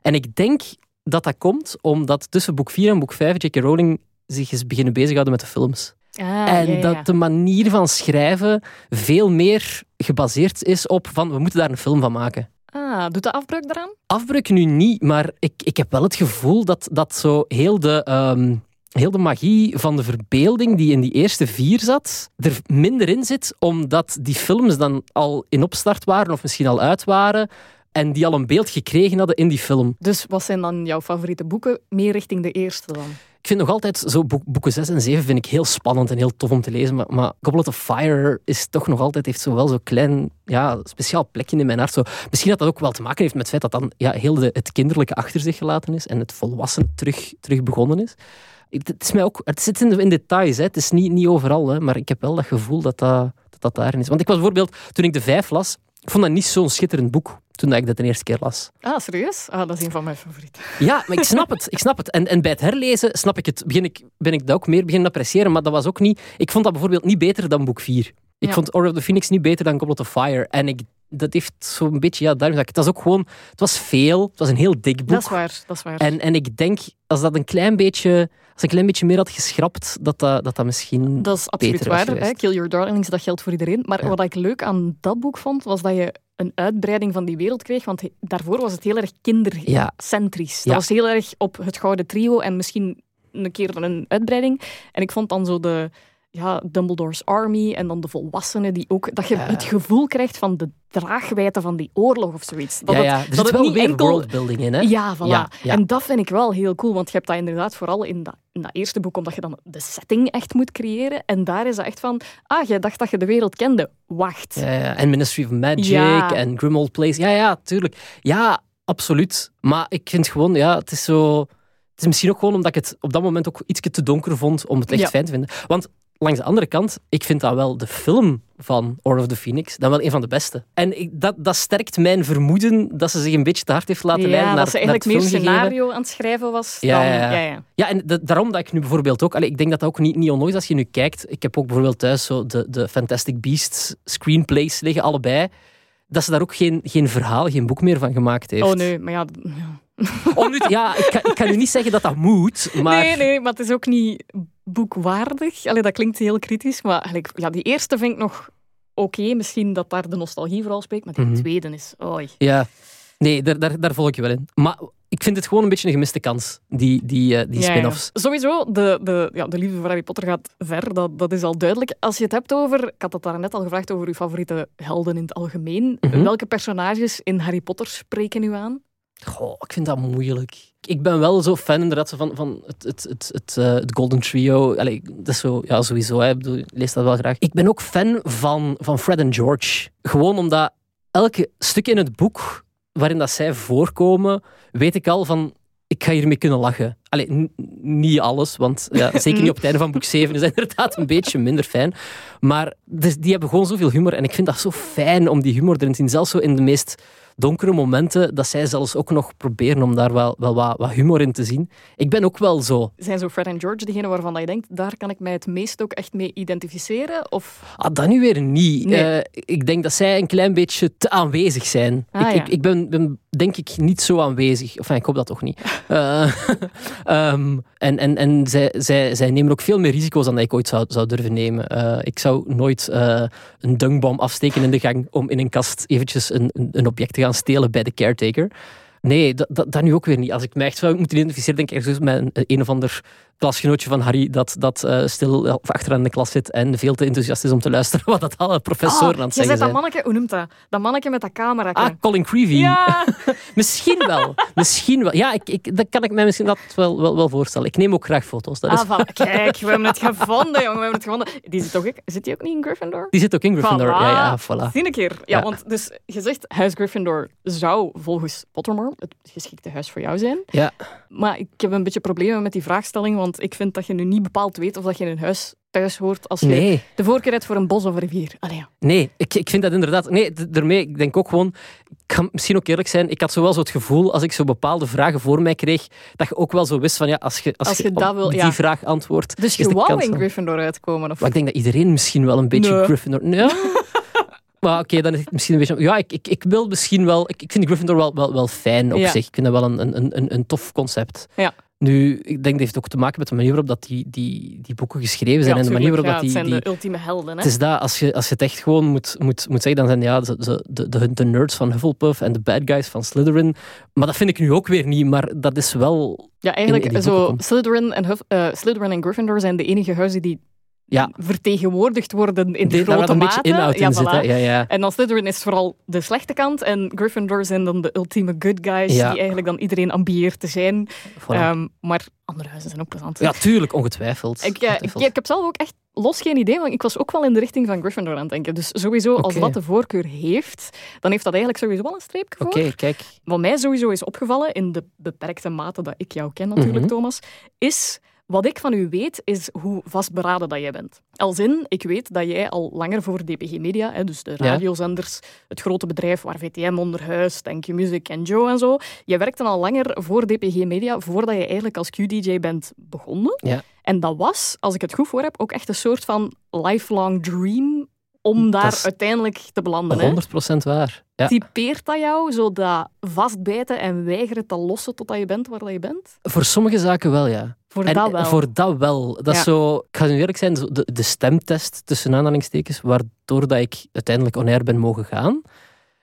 [SPEAKER 1] En ik denk dat dat komt omdat tussen boek 4 en boek 5 J.K. Rowling zich is beginnen bezighouden met de films.
[SPEAKER 2] Ah,
[SPEAKER 1] en dat de manier van schrijven veel meer gebaseerd is op van we moeten daar een film van maken.
[SPEAKER 2] Ah, doet de afbreuk eraan?
[SPEAKER 1] Afbreuk nu niet, maar ik, ik heb wel het gevoel dat, dat zo heel de, ehm, heel de magie van de verbeelding die in die eerste vier zat, er minder in zit, omdat die films dan al in opstart waren of misschien al uit waren en die al een beeld gekregen hadden in die film.
[SPEAKER 2] Dus wat zijn dan jouw favoriete boeken? Meer richting de eerste dan?
[SPEAKER 1] Ik vind nog altijd zo boeken 6 en 7 vind ik heel spannend en heel tof om te lezen. Maar, maar Goblet of Fire is toch nog altijd, heeft zo wel zo'n klein, ja, speciaal plekje in mijn hart. Zo, misschien dat dat ook wel te maken heeft met het feit dat dan ja, heel de, het kinderlijke achter zich gelaten is en het volwassen terug, terug begonnen is. Het, is mij ook, het zit in, in details, hè. het is niet, niet overal, hè, maar ik heb wel dat gevoel dat dat, dat, daarin is. Want ik was bijvoorbeeld, toen ik de vijf las, ik vond dat niet zo'n schitterend boek toen dat ik dat de eerste keer las.
[SPEAKER 2] Ah, serieus? Ah, dat is een van mijn favorieten.
[SPEAKER 1] Ja, maar ik snap het. Ik snap het. En, en bij het herlezen snap ik het, begin ik, ben ik dat ook meer beginnen appreciëren. Maar dat was ook niet... Ik vond dat bijvoorbeeld niet beter dan boek 4. Ik
[SPEAKER 2] Ja.
[SPEAKER 1] vond Order of the Phoenix niet beter dan Goblet of Fire. En ik, dat heeft zo'n beetje... Ja, daarom zeg ik, het was ook gewoon... Het was veel. Het was een heel dik boek.
[SPEAKER 2] Dat is waar, dat is waar.
[SPEAKER 1] En, en ik denk, als dat een klein beetje... Als een klein beetje meer had geschrapt, dat dat, dat, dat misschien...
[SPEAKER 2] Dat is absoluut waar. Hè? Kill Your Darlings, dat geldt voor iedereen. Maar
[SPEAKER 1] Ja.
[SPEAKER 2] wat ik leuk aan dat boek vond, was dat je een uitbreiding van die wereld kreeg. Want daarvoor was het heel erg kindercentrisch.
[SPEAKER 1] Ja.
[SPEAKER 2] Dat was heel erg op het gouden trio en misschien een keer een uitbreiding. En ik vond dan zo de ja, Dumbledore's Army en dan de volwassenen die ook... Dat je
[SPEAKER 1] Ja.
[SPEAKER 2] het gevoel krijgt van de draagwijte van die oorlog of zoiets. Dat
[SPEAKER 1] ja,
[SPEAKER 2] het-.
[SPEAKER 1] Er
[SPEAKER 2] dat
[SPEAKER 1] zit wel
[SPEAKER 2] niet
[SPEAKER 1] weer
[SPEAKER 2] enkel-
[SPEAKER 1] worldbuilding in, hè?
[SPEAKER 2] ja, voilà.
[SPEAKER 1] Ja, ja.
[SPEAKER 2] En dat vind ik wel heel cool, want je hebt dat inderdaad vooral in dat, in dat eerste boek, omdat je dan de setting echt moet creëren. En daar is dat echt van, ah, jij dacht dat je de wereld kende. Wacht.
[SPEAKER 1] Ja, ja. En Ministry of Magic en Grimmauld Place. Ja, ja, tuurlijk. Ja, absoluut. Maar ik vind gewoon, ja, het is zo... Het is misschien ook gewoon omdat ik het op dat moment ook iets te donker vond om het echt fijn te vinden. Want langs de andere kant, ik vind dat wel de film van Order of the Phoenix dan wel een van de beste. En ik, dat, dat sterkt mijn vermoeden dat ze zich een beetje te hard heeft laten
[SPEAKER 2] ja,
[SPEAKER 1] leiden naar,
[SPEAKER 2] dat ze eigenlijk meer scenario aan het schrijven was
[SPEAKER 1] Ja,
[SPEAKER 2] dan...
[SPEAKER 1] ja, ja.
[SPEAKER 2] ja,
[SPEAKER 1] en da- daarom dat ik nu bijvoorbeeld ook... Allee, ik denk dat dat ook niet, niet onnodig is als je nu kijkt. Ik heb ook bijvoorbeeld thuis zo de, de Fantastic Beasts screenplays liggen, allebei. Dat ze daar ook geen, geen verhaal, geen boek meer van gemaakt heeft.
[SPEAKER 2] Oh nee, maar ja...
[SPEAKER 1] Om nu te- ja, ik kan, ik kan nu niet zeggen dat dat moet, maar...
[SPEAKER 2] Nee, nee, maar het is ook niet boekwaardig. Allee, dat klinkt heel kritisch, maar eigenlijk, ja, die eerste vind ik nog oké. Misschien dat daar de nostalgie vooral spreekt, maar die
[SPEAKER 1] Mhm.
[SPEAKER 2] tweede is... Oei.
[SPEAKER 1] Ja. Nee, daar, daar, daar volg ik je wel in. Maar ik vind het gewoon een beetje een gemiste kans, die, die, eh, die
[SPEAKER 2] Ja, ja.
[SPEAKER 1] spin-offs.
[SPEAKER 2] Sowieso, de, de, ja, de liefde voor Harry Potter gaat ver, dat, dat is al duidelijk. Als je het hebt over, ik had het daar net al gevraagd over uw favoriete helden in het algemeen.
[SPEAKER 1] Mhm.
[SPEAKER 2] Welke personages in Harry Potter spreken u aan?
[SPEAKER 1] Goh, ik vind dat moeilijk. Ik ben wel zo fan inderdaad van, van het, het, het, het, eh, het Golden Trio. Allee, dat is zo, ja, sowieso. Hè. Ik, bedoel, ik lees dat wel graag. Ik ben ook fan van, van Fred en George. Gewoon omdat elke stuk in het boek waarin dat zij voorkomen, weet ik al van... Ik ga hiermee kunnen lachen. Allee, niet alles, want ja, zeker niet op het einde van boek 7 is dat inderdaad een beetje minder fijn. Maar dus, die hebben gewoon zoveel humor en ik vind dat zo fijn om die humor erin te zien. Zelfs zo in de meest donkere momenten, dat zij zelfs ook nog proberen om daar wel, wel wat, wat humor in te zien. Ik ben ook wel zo.
[SPEAKER 2] Zijn zo Fred en George degene waarvan dat je denkt, daar kan ik mij het meest ook echt mee identificeren? Of...
[SPEAKER 1] Ah, dat nu weer niet.
[SPEAKER 2] Nee.
[SPEAKER 1] Eh, ik denk dat zij een klein beetje te aanwezig zijn.
[SPEAKER 2] Ah,
[SPEAKER 1] ik,
[SPEAKER 2] ja.
[SPEAKER 1] ik, ik ben, ben denk ik niet zo aanwezig. Enfin, ik hoop dat toch niet. Eh, ehm, en en, en zij, zij, zij nemen ook veel meer risico's dan dat ik ooit zou, zou durven nemen. Eh, ik zou nooit eh, een dungbom afsteken in de gang om in een kast eventjes een, een, een object te gaan stelen bij de caretaker. Nee, dat, dat, dat nu ook weer niet. Als ik mij echt zou moeten identificeren, denk ik ergens met een, een of ander klasgenootje van Harry dat, dat eh, stil of achteraan in de klas zit en veel te enthousiast is om te luisteren wat dat alle professoren aan het zeggen
[SPEAKER 2] bent dat
[SPEAKER 1] zijn.
[SPEAKER 2] manneke, hoe noemt dat? Dat manneke met dat camera.
[SPEAKER 1] Ah, Colin Creevy.
[SPEAKER 2] ja!
[SPEAKER 1] Misschien wel. Misschien wel. Ja, ik, ik, dat kan ik mij misschien dat wel, wel, wel voorstellen. Ik neem ook graag foto's. Dat is,
[SPEAKER 2] Ah. Kijk, we hebben het gevonden, jongen. We hebben het gevonden. Die zit, toch, ook- zit die ook niet in Gryffindor?
[SPEAKER 1] Die zit ook in Gryffindor.
[SPEAKER 2] Voilà.
[SPEAKER 1] Ja, ja, voilà.
[SPEAKER 2] Zie een keer. Ja,
[SPEAKER 1] Ja.
[SPEAKER 2] want dus je zegt huis Gryffindor zou volgens Pottermore het geschikte huis voor jou zijn.
[SPEAKER 1] Ja.
[SPEAKER 2] Maar ik heb een beetje problemen met die vraagstelling, want ik vind dat je nu niet bepaald weet of dat je in een huis thuis hoort als je
[SPEAKER 1] Nee,
[SPEAKER 2] de voorkeur hebt voor een bos of een rivier. Allee, ja.
[SPEAKER 1] nee ik, ik vind dat inderdaad... Nee, daarmee, ik denk ook gewoon... Ik ga misschien ook eerlijk zijn, ik had zo wel zo het gevoel, als ik zo bepaalde vragen voor mij kreeg, dat je ook wel zo wist van, ja, als je, als
[SPEAKER 2] Als je
[SPEAKER 1] op
[SPEAKER 2] dat wil,
[SPEAKER 1] die
[SPEAKER 2] ja.
[SPEAKER 1] vraag antwoordt,
[SPEAKER 2] Dus je wou in Gryffindor uitkomen? Of...
[SPEAKER 1] Maar ik denk dat iedereen misschien wel een beetje
[SPEAKER 2] Nee.
[SPEAKER 1] Gryffindor... Nee. Maar oké, dan is het misschien een beetje... Ja, ik, ik, ik wil misschien wel... Ik, ik vind Gryffindor wel, wel, wel fijn op
[SPEAKER 2] Ja.
[SPEAKER 1] zich. Ik vind dat wel een, een, een, een tof concept.
[SPEAKER 2] Ja.
[SPEAKER 1] Nu, ik denk dat heeft ook te maken met de manier waarop dat die, die, die boeken geschreven zijn.
[SPEAKER 2] Ja,
[SPEAKER 1] en de manier waarop dat die...
[SPEAKER 2] het
[SPEAKER 1] die
[SPEAKER 2] zijn de ultieme helden. Hè?
[SPEAKER 1] het is dat, als je, als je het echt gewoon moet, moet, moet zeggen, dan zijn ja, de, de, de, de nerds van Hufflepuff en de bad guys van Slytherin. Maar dat vind ik nu ook weer niet, maar dat is wel...
[SPEAKER 2] Ja,
[SPEAKER 1] in- in die
[SPEAKER 2] eigenlijk zo. Slytherin en, Huff, eh, Slytherin en Gryffindor zijn de enige huizen die
[SPEAKER 1] Ja.
[SPEAKER 2] vertegenwoordigd worden in de grote mate.
[SPEAKER 1] inhoud
[SPEAKER 2] ja, voilà.
[SPEAKER 1] Ja, ja.
[SPEAKER 2] En dan Slytherin is vooral de slechte kant en Gryffindor zijn dan de ultieme good guys die eigenlijk dan iedereen ambieert te zijn.
[SPEAKER 1] Voilà.
[SPEAKER 2] Ehm, maar andere huizen zijn ook plezant.
[SPEAKER 1] ja, tuurlijk, ongetwijfeld.
[SPEAKER 2] Ik, ik, heb zelf ook echt los geen idee, want ik was ook wel in de richting van Gryffindor aan het denken. Dus sowieso, als dat de voorkeur heeft, dan heeft dat eigenlijk sowieso wel een streepje voor.
[SPEAKER 1] Oké, kijk.
[SPEAKER 2] Wat mij sowieso is opgevallen, in de beperkte mate dat ik jou ken natuurlijk,
[SPEAKER 1] Mhm.
[SPEAKER 2] Thomas, is Wat ik van u weet, is hoe vastberaden dat jij bent. Als in, ik weet dat jij al langer voor DPG Media, hè, dus de radiozenders, het grote bedrijf waar VTM onder huist, Thank You Music en Joe en zo, je werkte al langer voor DPG Media, voordat je eigenlijk als Q-DJ bent begonnen.
[SPEAKER 1] Ja.
[SPEAKER 2] En dat was, als ik het goed voor heb, ook echt een soort van lifelong dream om daar uiteindelijk te belanden.
[SPEAKER 1] 100% waar. Ja.
[SPEAKER 2] Typeert dat jou, zo dat vastbijten en weigeren te lossen totdat je bent waar dat je bent?
[SPEAKER 1] Voor sommige zaken wel, ja.
[SPEAKER 2] Voor dat wel?
[SPEAKER 1] Voor dat wel. Dat is zo, ik ga nu eerlijk zijn, de, de stemtest tussen aanhalingstekens, waardoor dat ik uiteindelijk on ben mogen gaan,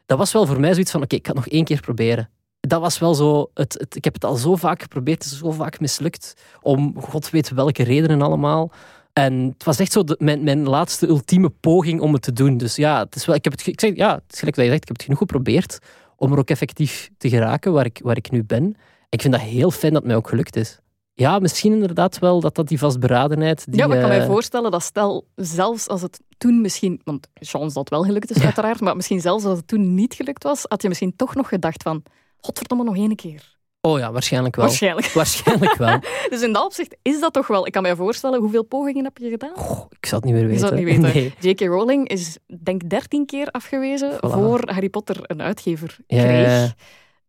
[SPEAKER 1] dat was wel voor mij zoiets van, oké, ik ga het nog één keer proberen. Dat was wel zo, het, het, ik heb het al zo vaak geprobeerd, het is zo vaak mislukt, om god weet welke redenen allemaal. En het was echt zo de, mijn, mijn laatste ultieme poging om het te doen. Dus ja, het is wel, ik heb het, ik zeg, ja, het is gelijk dat je zegt, ik heb het genoeg geprobeerd om er ook effectief te geraken waar ik, waar ik nu ben. Ik vind dat heel fijn dat het mij ook gelukt is. Ja, misschien inderdaad wel dat dat die vastberadenheid... Die,
[SPEAKER 2] ja, maar ik kan
[SPEAKER 1] mij
[SPEAKER 2] uh... voorstellen dat stel, zelfs als het toen misschien... Want chance dat wel gelukt is, uiteraard. Maar misschien zelfs als het toen niet gelukt was, had je misschien toch nog gedacht van... Godverdomme, nog één keer.
[SPEAKER 1] Oh ja, waarschijnlijk wel.
[SPEAKER 2] Waarschijnlijk.
[SPEAKER 1] Waarschijnlijk wel.
[SPEAKER 2] dus in dat opzicht is dat toch wel... Ik kan me voorstellen, hoeveel pogingen heb je gedaan?
[SPEAKER 1] Ik zal het niet meer weten.
[SPEAKER 2] Zal het niet weten. Nee. J.K. Rowling is, denk dertien keer afgewezen
[SPEAKER 1] Voilà.
[SPEAKER 2] voor Harry Potter een uitgever kreeg.
[SPEAKER 1] ja.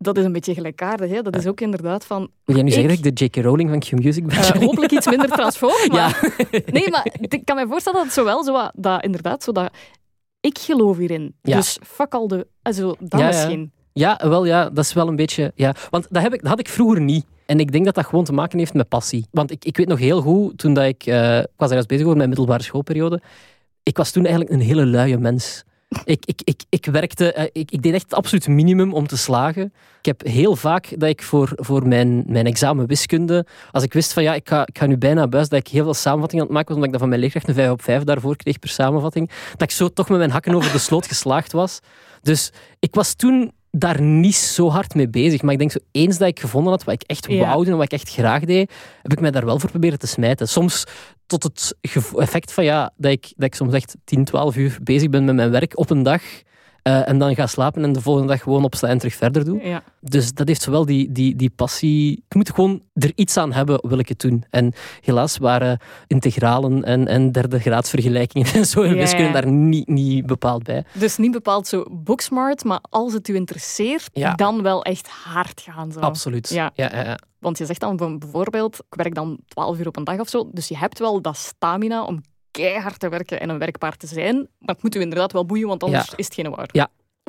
[SPEAKER 2] Dat is een beetje gelijkaardig. Hè? Dat is ook inderdaad van...
[SPEAKER 1] Wil jij nu zeggen dat ik de J.K. Rowling van Q-Music ben?
[SPEAKER 2] eh, hopelijk iets minder transfoob, maar...
[SPEAKER 1] Ja.
[SPEAKER 2] Nee, maar ik kan me voorstellen dat het zowel zo wat- dat inderdaad zo dat ik geloof hierin.
[SPEAKER 1] Ja.
[SPEAKER 2] Dus fuck al de also, dat
[SPEAKER 1] Ja, ja.
[SPEAKER 2] misschien.
[SPEAKER 1] Ja, wel ja, dat is wel een beetje... Ja. Want dat, heb ik, dat had ik vroeger niet. En ik denk dat dat gewoon te maken heeft met passie. Want ik, ik weet nog heel goed, toen dat ik... eh, ik was ergens bezig over mijn middelbare schoolperiode. Ik was toen eigenlijk een hele luie mens. Ik, ik, ik, ik werkte... eh, ik, ik deed echt het absoluut minimum om te slagen. Ik heb heel vaak dat ik voor, voor mijn, mijn examen wiskunde... Als ik wist van ja, ik ga, ik ga nu bijna buis, dat ik heel veel samenvattingen aan het maken was, omdat ik dat van mijn leerkracht een 5 op 5 daarvoor kreeg per samenvatting, dat ik zo toch met mijn hakken over de sloot geslaagd was. Dus ik was toen daar niet zo hard mee bezig. Maar ik denk zo eens dat ik gevonden had wat ik echt
[SPEAKER 2] Ja.
[SPEAKER 1] wou doen en wat ik echt graag deed, heb ik mij daar wel voor proberen te smijten. Soms tot het effect van ja, dat ik, dat ik soms echt 10, 12 uur bezig ben met mijn werk op een dag. Eh, en dan ga slapen en de volgende dag gewoon opstaan en terug verder doe.
[SPEAKER 2] Ja.
[SPEAKER 1] Dus dat heeft zowel die, die, die passie. Ik moet gewoon er iets aan hebben, wil ik het doen. En helaas waren integralen en, en derde graadsvergelijkingen en zo in
[SPEAKER 2] Ja,
[SPEAKER 1] wiskunde daar niet, niet bepaald bij.
[SPEAKER 2] Dus niet bepaald zo booksmart, maar als het u interesseert, dan wel echt hard gaan. Zo.
[SPEAKER 1] Absoluut.
[SPEAKER 2] Ja.
[SPEAKER 1] Ja.
[SPEAKER 2] Want je zegt dan bijvoorbeeld, ik werk dan 12 uur op een dag of zo, dus je hebt wel dat stamina om keihard te werken en een werkpaard te zijn, maar het moet u inderdaad wel boeien, want anders
[SPEAKER 1] Ja.
[SPEAKER 2] is het geen waard.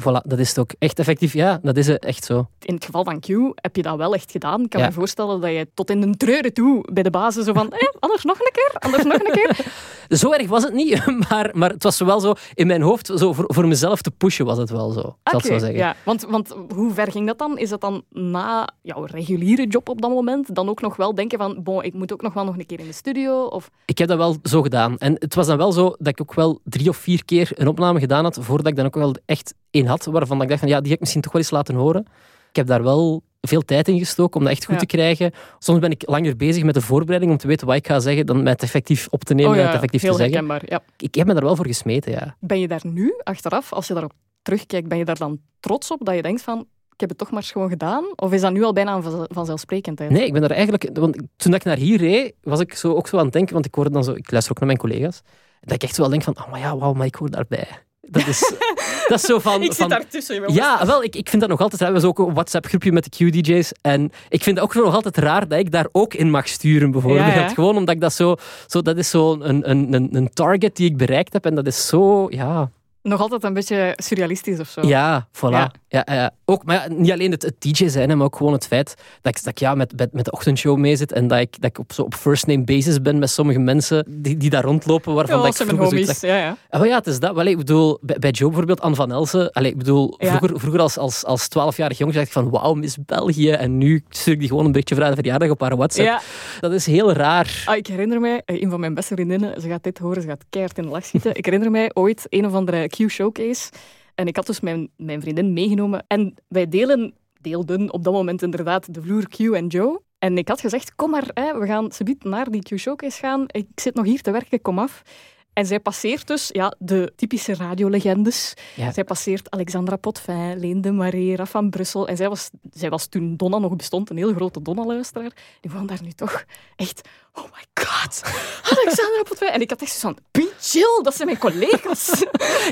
[SPEAKER 1] Voilà, dat is het ook. Echt effectief. Ja, dat is het echt zo.
[SPEAKER 2] In het geval van Q heb je dat wel echt gedaan. Ik kan
[SPEAKER 1] Ja.
[SPEAKER 2] me voorstellen dat je tot in de treuren toe bij de basis zo van, eh, anders nog een keer, anders nog een keer.
[SPEAKER 1] Zo erg was het niet, maar, maar het was wel zo in mijn hoofd, zo voor, voor mezelf te pushen was het wel zo. Ik zal het
[SPEAKER 2] Oké,
[SPEAKER 1] zo zeggen.
[SPEAKER 2] Ja, want, want hoe ver ging dat dan? Is dat dan na jouw reguliere job op dat moment dan ook nog wel denken van, bon, ik moet ook nog wel nog een keer in de studio? Of...
[SPEAKER 1] Ik heb dat wel zo gedaan. En het was dan wel zo dat ik ook wel drie of vier keer een opname gedaan had, voordat ik dan ook wel echt één had, waarvan ik dacht van ja, die heb ik misschien toch wel eens laten horen. Ik heb daar wel veel tijd in gestoken om dat echt goed
[SPEAKER 2] Ja.
[SPEAKER 1] te krijgen. Soms ben ik langer bezig met de voorbereiding om te weten wat ik ga zeggen, dan met het effectief op te nemen
[SPEAKER 2] oh
[SPEAKER 1] en het effectief te zeggen.
[SPEAKER 2] Ja.
[SPEAKER 1] Ik heb me daar wel voor gesmeten, ja.
[SPEAKER 2] Ben je daar nu, achteraf, als je daarop terugkijkt, ben je daar dan trots op dat je denkt van, ik heb het toch maar gewoon gedaan? Of is dat nu al bijna vanzelfsprekendheid?
[SPEAKER 1] Nee, ik ben daar eigenlijk... Want toen ik naar hier reed, was ik zo, ook zo aan het denken, want ik hoorde dan zo... Ik luister ook naar mijn collega's. Dat ik echt wel denk van, oh, maar ja, wauw, maar ik hoor daarbij. Dat is, dat is zo van... van
[SPEAKER 2] daartussen. jongens.
[SPEAKER 1] ja, wel, ik, ik vind dat nog altijd raar. We hebben ook een WhatsApp-groepje met de Q-DJ's. En ik vind het ook nog altijd raar dat ik daar ook in mag sturen, bijvoorbeeld.
[SPEAKER 2] Ja, ja.
[SPEAKER 1] Gewoon omdat ik dat zo... zo dat is zo een, een, een, een target die ik bereikt heb. En dat is zo... Ja,
[SPEAKER 2] Nog altijd een beetje surrealistisch of zo.
[SPEAKER 1] ja voilà.
[SPEAKER 2] Ja.
[SPEAKER 1] Ja. Ja, ook, maar ja, niet alleen het, het DJ zijn, maar ook gewoon het feit dat ik, dat ik ja, met, met, met de ochtendshow mee zit en dat ik, dat ik op, zo op first name basis ben met sommige mensen die, die daar rondlopen, waarvan
[SPEAKER 2] Ja,
[SPEAKER 1] dat ik vroeger
[SPEAKER 2] homies.
[SPEAKER 1] dacht,
[SPEAKER 2] Ja, ja.
[SPEAKER 1] Wel ja, het is dat. Wel, ik bedoel, bij, bij Joe bijvoorbeeld, Anne van Elsen. Allee, ik bedoel, vroeger, vroeger als, als, als 12-jarig jongetje dacht ik van wauw, Miss België. En nu stuur ik die gewoon een voor haar verjaardag op haar WhatsApp.
[SPEAKER 2] Ja.
[SPEAKER 1] Dat is heel raar.
[SPEAKER 2] Ah, ik herinner mij, eh, een van mijn beste vriendinnen, ze gaat dit horen, ze gaat keihard in de lach schieten. Ik herinner mij ooit een of andere Q-showcase. En ik had dus mijn, mijn vriendin meegenomen. En wij delen, deelden op dat moment inderdaad de vloer Q en Joe. En ik had gezegd, kom maar, hè, we gaan subiet naar die Q-showcase gaan. Ik zit nog hier te werken, kom af. En zij passeert dus ja, de typische radiolegendes.
[SPEAKER 1] Ja.
[SPEAKER 2] Zij passeert Alexandra Potvin, Leen de Marais, Raf van Brussel. En zij was, zij was toen Donna nog bestond, een heel grote Donna-luisteraar. Die vond daar nu toch echt... Oh my god, Alexandra Potvin. En ik had echt zo van, be chill, dat zijn mijn collega's.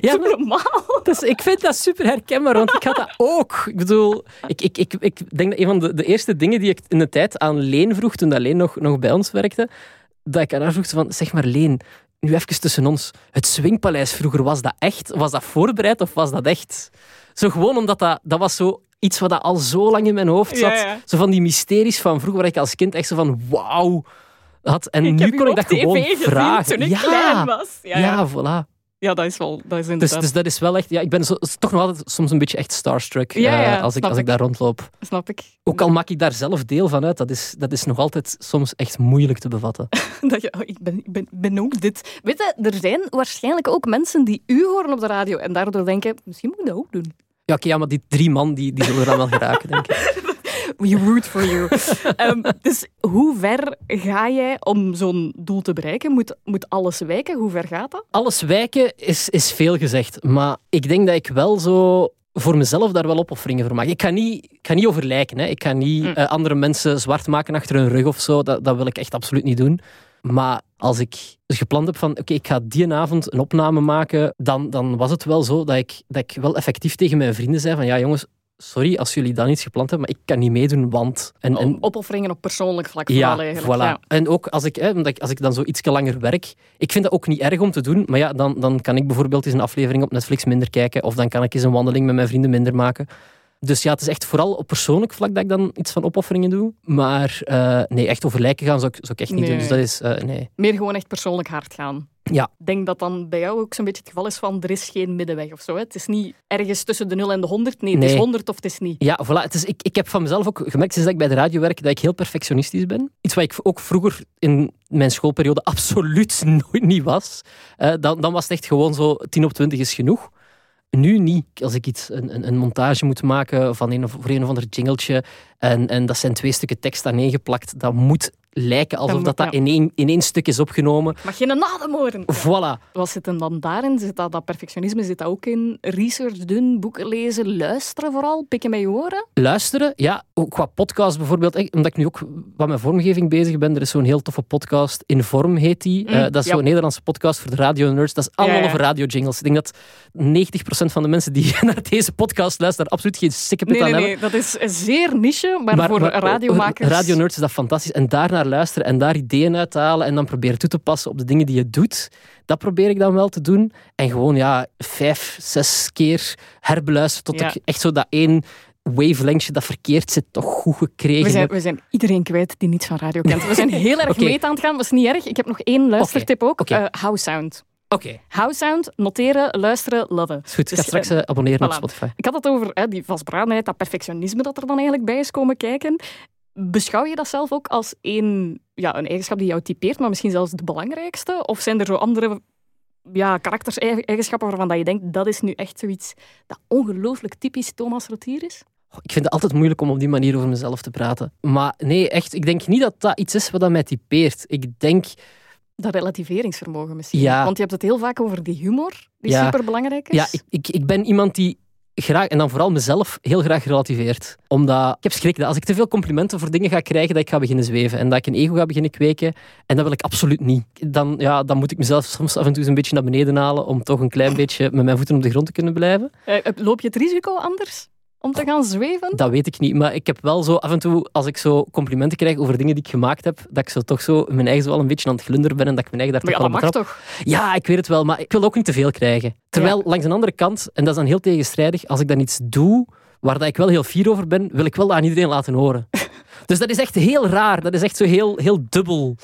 [SPEAKER 1] Ja, maar-
[SPEAKER 2] normaal.
[SPEAKER 1] Dus ik vind dat super herkenbaar, want ik had dat ook. Ik bedoel, ik, ik, ik, ik denk dat een van de, de eerste dingen die ik in de tijd aan Leen vroeg, toen dat Leen nog, nog bij ons werkte, dat ik aan haar vroeg van, zeg maar Leen, nu even tussen ons, het Swingpaleis vroeger, was dat echt? Was dat voorbereid of was dat echt? Zo gewoon omdat dat, dat was zo iets wat dat al zo lang in mijn hoofd zat.
[SPEAKER 2] Ja, ja.
[SPEAKER 1] Zo van die mysteries van vroeger, waar ik als kind echt zo van, wauw. Had. En
[SPEAKER 2] Ik
[SPEAKER 1] nu kon ik dat gewoon vragen.
[SPEAKER 2] toen ik
[SPEAKER 1] ja,
[SPEAKER 2] klein was. Ja.
[SPEAKER 1] ja. voilà.
[SPEAKER 2] Ja, dat is wel... Dat is
[SPEAKER 1] Dus,
[SPEAKER 2] inderdaad...
[SPEAKER 1] dus dat is wel echt... Ja, ik ben zo, toch nog altijd soms een beetje echt starstruck
[SPEAKER 2] Ja, ja,
[SPEAKER 1] eh, als, ik, als ik
[SPEAKER 2] ik.
[SPEAKER 1] daar rondloop.
[SPEAKER 2] Snap ik.
[SPEAKER 1] Ook al maak ik daar zelf deel van uit, dat is, dat is nog altijd soms echt moeilijk te bevatten.
[SPEAKER 2] Dat je, oh, ik, ben, ben, ben ook dit. Weet je, er zijn waarschijnlijk ook mensen die u horen op de radio en daardoor denken, misschien moet ik dat ook doen.
[SPEAKER 1] Ja, oké, ja, maar die drie man, die, die zullen er dan wel geraken, denk ik.
[SPEAKER 2] We root for you. Ehm, dus hoe ver ga jij om zo'n doel te bereiken? Moet, moet alles wijken? Hoe ver gaat dat?
[SPEAKER 1] Alles wijken is, is veel gezegd, maar ik denk dat ik wel zo voor mezelf daar wel opofferingen voor maak. Ik ga niet, ik ga niet overlijken. Hè. Ik ga niet
[SPEAKER 2] Mm.
[SPEAKER 1] eh, andere mensen zwart maken achter hun rug of zo. Dat, dat wil ik echt absoluut niet doen. Maar als ik gepland heb van, oké, ik ga die avond een opname maken, dan, dan was het wel zo dat ik, dat ik wel effectief tegen mijn vrienden zei van, ja jongens, sorry als jullie dan iets gepland hebben, maar ik kan niet meedoen, want... En, en,
[SPEAKER 2] Opofferingen op persoonlijk vlak
[SPEAKER 1] ja,
[SPEAKER 2] vooral eigenlijk.
[SPEAKER 1] voilà.
[SPEAKER 2] Ja.
[SPEAKER 1] En ook als ik, hè, omdat ik, als ik dan zo iets langer werk, ik vind dat ook niet erg om te doen, maar ja, dan, dan kan ik bijvoorbeeld eens een aflevering op Netflix minder kijken, of dan kan ik eens een wandeling met mijn vrienden minder maken. Dus ja, het is echt vooral op persoonlijk vlak dat ik dan iets van opofferingen doe. Maar eh, nee, echt over lijken gaan zou ik, zou ik echt niet
[SPEAKER 2] Nee.
[SPEAKER 1] doen. Dus dat is, eh, nee.
[SPEAKER 2] Meer gewoon echt persoonlijk hard gaan.
[SPEAKER 1] Ja.
[SPEAKER 2] Ik denk dat dan bij jou ook zo'n beetje het geval is van er is geen middenweg of zo. Hè? Het is niet ergens tussen de 0 en de 100. Nee, het is
[SPEAKER 1] Nee.
[SPEAKER 2] 100 of het is niet.
[SPEAKER 1] Ja, voilà. Het is, ik, ik heb van mezelf ook gemerkt sinds dat ik bij de radio werk dat ik heel perfectionistisch ben. Iets wat ik ook vroeger in mijn schoolperiode absoluut nooit niet was. Eh, dan, dan was het echt gewoon zo 10 op 20 is genoeg. Nu niet. Als ik iets, een, een, een montage moet maken van een of, voor een of ander jingletje en, en dat zijn twee stukken tekst aan één geplakt, dat moet lijken alsof dat, dat
[SPEAKER 2] ja.
[SPEAKER 1] in, één, in één stuk is opgenomen.
[SPEAKER 2] Mag geen adem horen.
[SPEAKER 1] Voilà.
[SPEAKER 2] Wat zit hem dan daarin? Zit dat, dat perfectionisme zit dat ook in research doen, boeken lezen, luisteren vooral, pikken met je oren?
[SPEAKER 1] luisteren. Ja, ook qua podcast bijvoorbeeld. Omdat ik nu ook wat met vormgeving bezig ben. Er is zo'n heel toffe podcast. In Vorm heet die.
[SPEAKER 2] Mm,
[SPEAKER 1] Eh, dat is
[SPEAKER 2] ja.
[SPEAKER 1] zo'n Nederlandse podcast voor de radio-nerds. Dat is allemaal
[SPEAKER 2] Ja,
[SPEAKER 1] over radio-jingles. Ik denk dat 90% van de mensen die naar deze podcast luisteren absoluut geen sikkepit
[SPEAKER 2] Nee,
[SPEAKER 1] aan
[SPEAKER 2] nee,
[SPEAKER 1] hebben.
[SPEAKER 2] nee, dat is zeer niche, maar, voor radiomakers...
[SPEAKER 1] Radio-nerds is dat fantastisch. En daar naar luisteren en daar ideeën uit te halen en dan proberen toe te passen op de dingen die je doet. Dat probeer ik dan wel te doen. En gewoon ja, vijf, zes keer herbeluisteren tot
[SPEAKER 2] Ja.
[SPEAKER 1] ik echt zo dat één wavelengthje dat verkeerd zit toch goed gekregen
[SPEAKER 2] we zijn, we zijn iedereen kwijt die niets van radio kent. We zijn heel erg mee aan het gaan, dat is niet erg. Ik heb nog één luistertip ook.
[SPEAKER 1] Oké.
[SPEAKER 2] Eh, How Sound.
[SPEAKER 1] Oké.
[SPEAKER 2] How Sound, noteren, luisteren, loven.
[SPEAKER 1] Is goed, ik
[SPEAKER 2] Dus,
[SPEAKER 1] ga straks
[SPEAKER 2] eh,
[SPEAKER 1] eh, abonneren op. Spotify.
[SPEAKER 2] Ik had het over hè, die vastberadenheid, dat perfectionisme dat er dan eigenlijk bij is komen kijken. Beschouw je dat zelf ook als een, ja, een eigenschap die jou typeert, maar misschien zelfs de belangrijkste? Of zijn er zo andere ja, karakterseigenschappen waarvan dat je denkt, dat is nu echt zoiets dat ongelooflijk typisch Thomas Rotier is?
[SPEAKER 1] Ik vind het altijd moeilijk om op die manier over mezelf te praten. Maar nee, echt, ik denk niet dat dat iets is wat dat mij typeert. Ik denk,
[SPEAKER 2] Dat relativeringsvermogen misschien.
[SPEAKER 1] Ja.
[SPEAKER 2] Want je hebt het heel vaak over die humor, die
[SPEAKER 1] Ja.
[SPEAKER 2] superbelangrijk is.
[SPEAKER 1] ja, ik, ik, ik ben iemand die graag, en dan vooral mezelf, heel graag relativeert. Omdat ik heb schrik dat als ik te veel complimenten voor dingen ga krijgen, dat ik ga beginnen zweven. En dat ik een ego ga beginnen kweken. En dat wil ik absoluut niet. Dan, ja, dan moet ik mezelf soms af en toe eens een beetje naar beneden halen om toch een klein beetje met mijn voeten op de grond te kunnen blijven.
[SPEAKER 2] Eh, loop je het risico anders om te gaan zweven?
[SPEAKER 1] Dat weet ik niet, maar ik heb wel zo af en toe, als ik zo complimenten krijg over dingen die ik gemaakt heb, dat ik zo toch zo mijn eigen zo wel een beetje aan het glunderen ben en dat ik mijn eigen daar
[SPEAKER 2] Maar ja, dat mag toch?
[SPEAKER 1] Ja, ik weet het wel, maar ik wil ook niet te veel krijgen. Terwijl langs een andere kant, en dat is dan heel tegenstrijdig, als ik dan iets doe waar dat ik wel heel fier over ben, wil ik wel dat aan iedereen laten horen. dus dat is echt heel raar. Dat is echt zo heel, heel dubbel.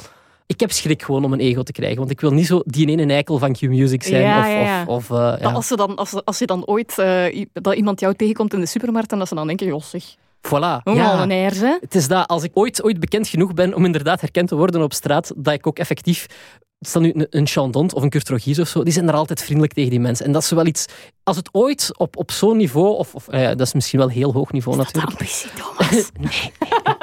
[SPEAKER 1] Ik heb schrik gewoon om een ego te krijgen, want ik wil niet zo die ene eikel van Q-Music zijn.
[SPEAKER 2] Ja, ja,
[SPEAKER 1] of, of,
[SPEAKER 2] als, ze dan, als, als je dan ooit eh, dat iemand jou tegenkomt in de supermarkt en dat ze dan denken, joh zeg,
[SPEAKER 1] Voilà.
[SPEAKER 2] hoe
[SPEAKER 1] Ja.
[SPEAKER 2] al een?
[SPEAKER 1] Het is dat als ik ooit, ooit bekend genoeg ben om inderdaad herkend te worden op straat, dat ik ook effectief. Stel nu een, een Chandon of een Kurt Rogiers of zo, die zijn er altijd vriendelijk tegen die mensen. En dat is wel iets. Als het ooit op, op zo'n niveau, of, of eh, dat is misschien wel heel hoog niveau natuurlijk.
[SPEAKER 2] ambitie, Thomas.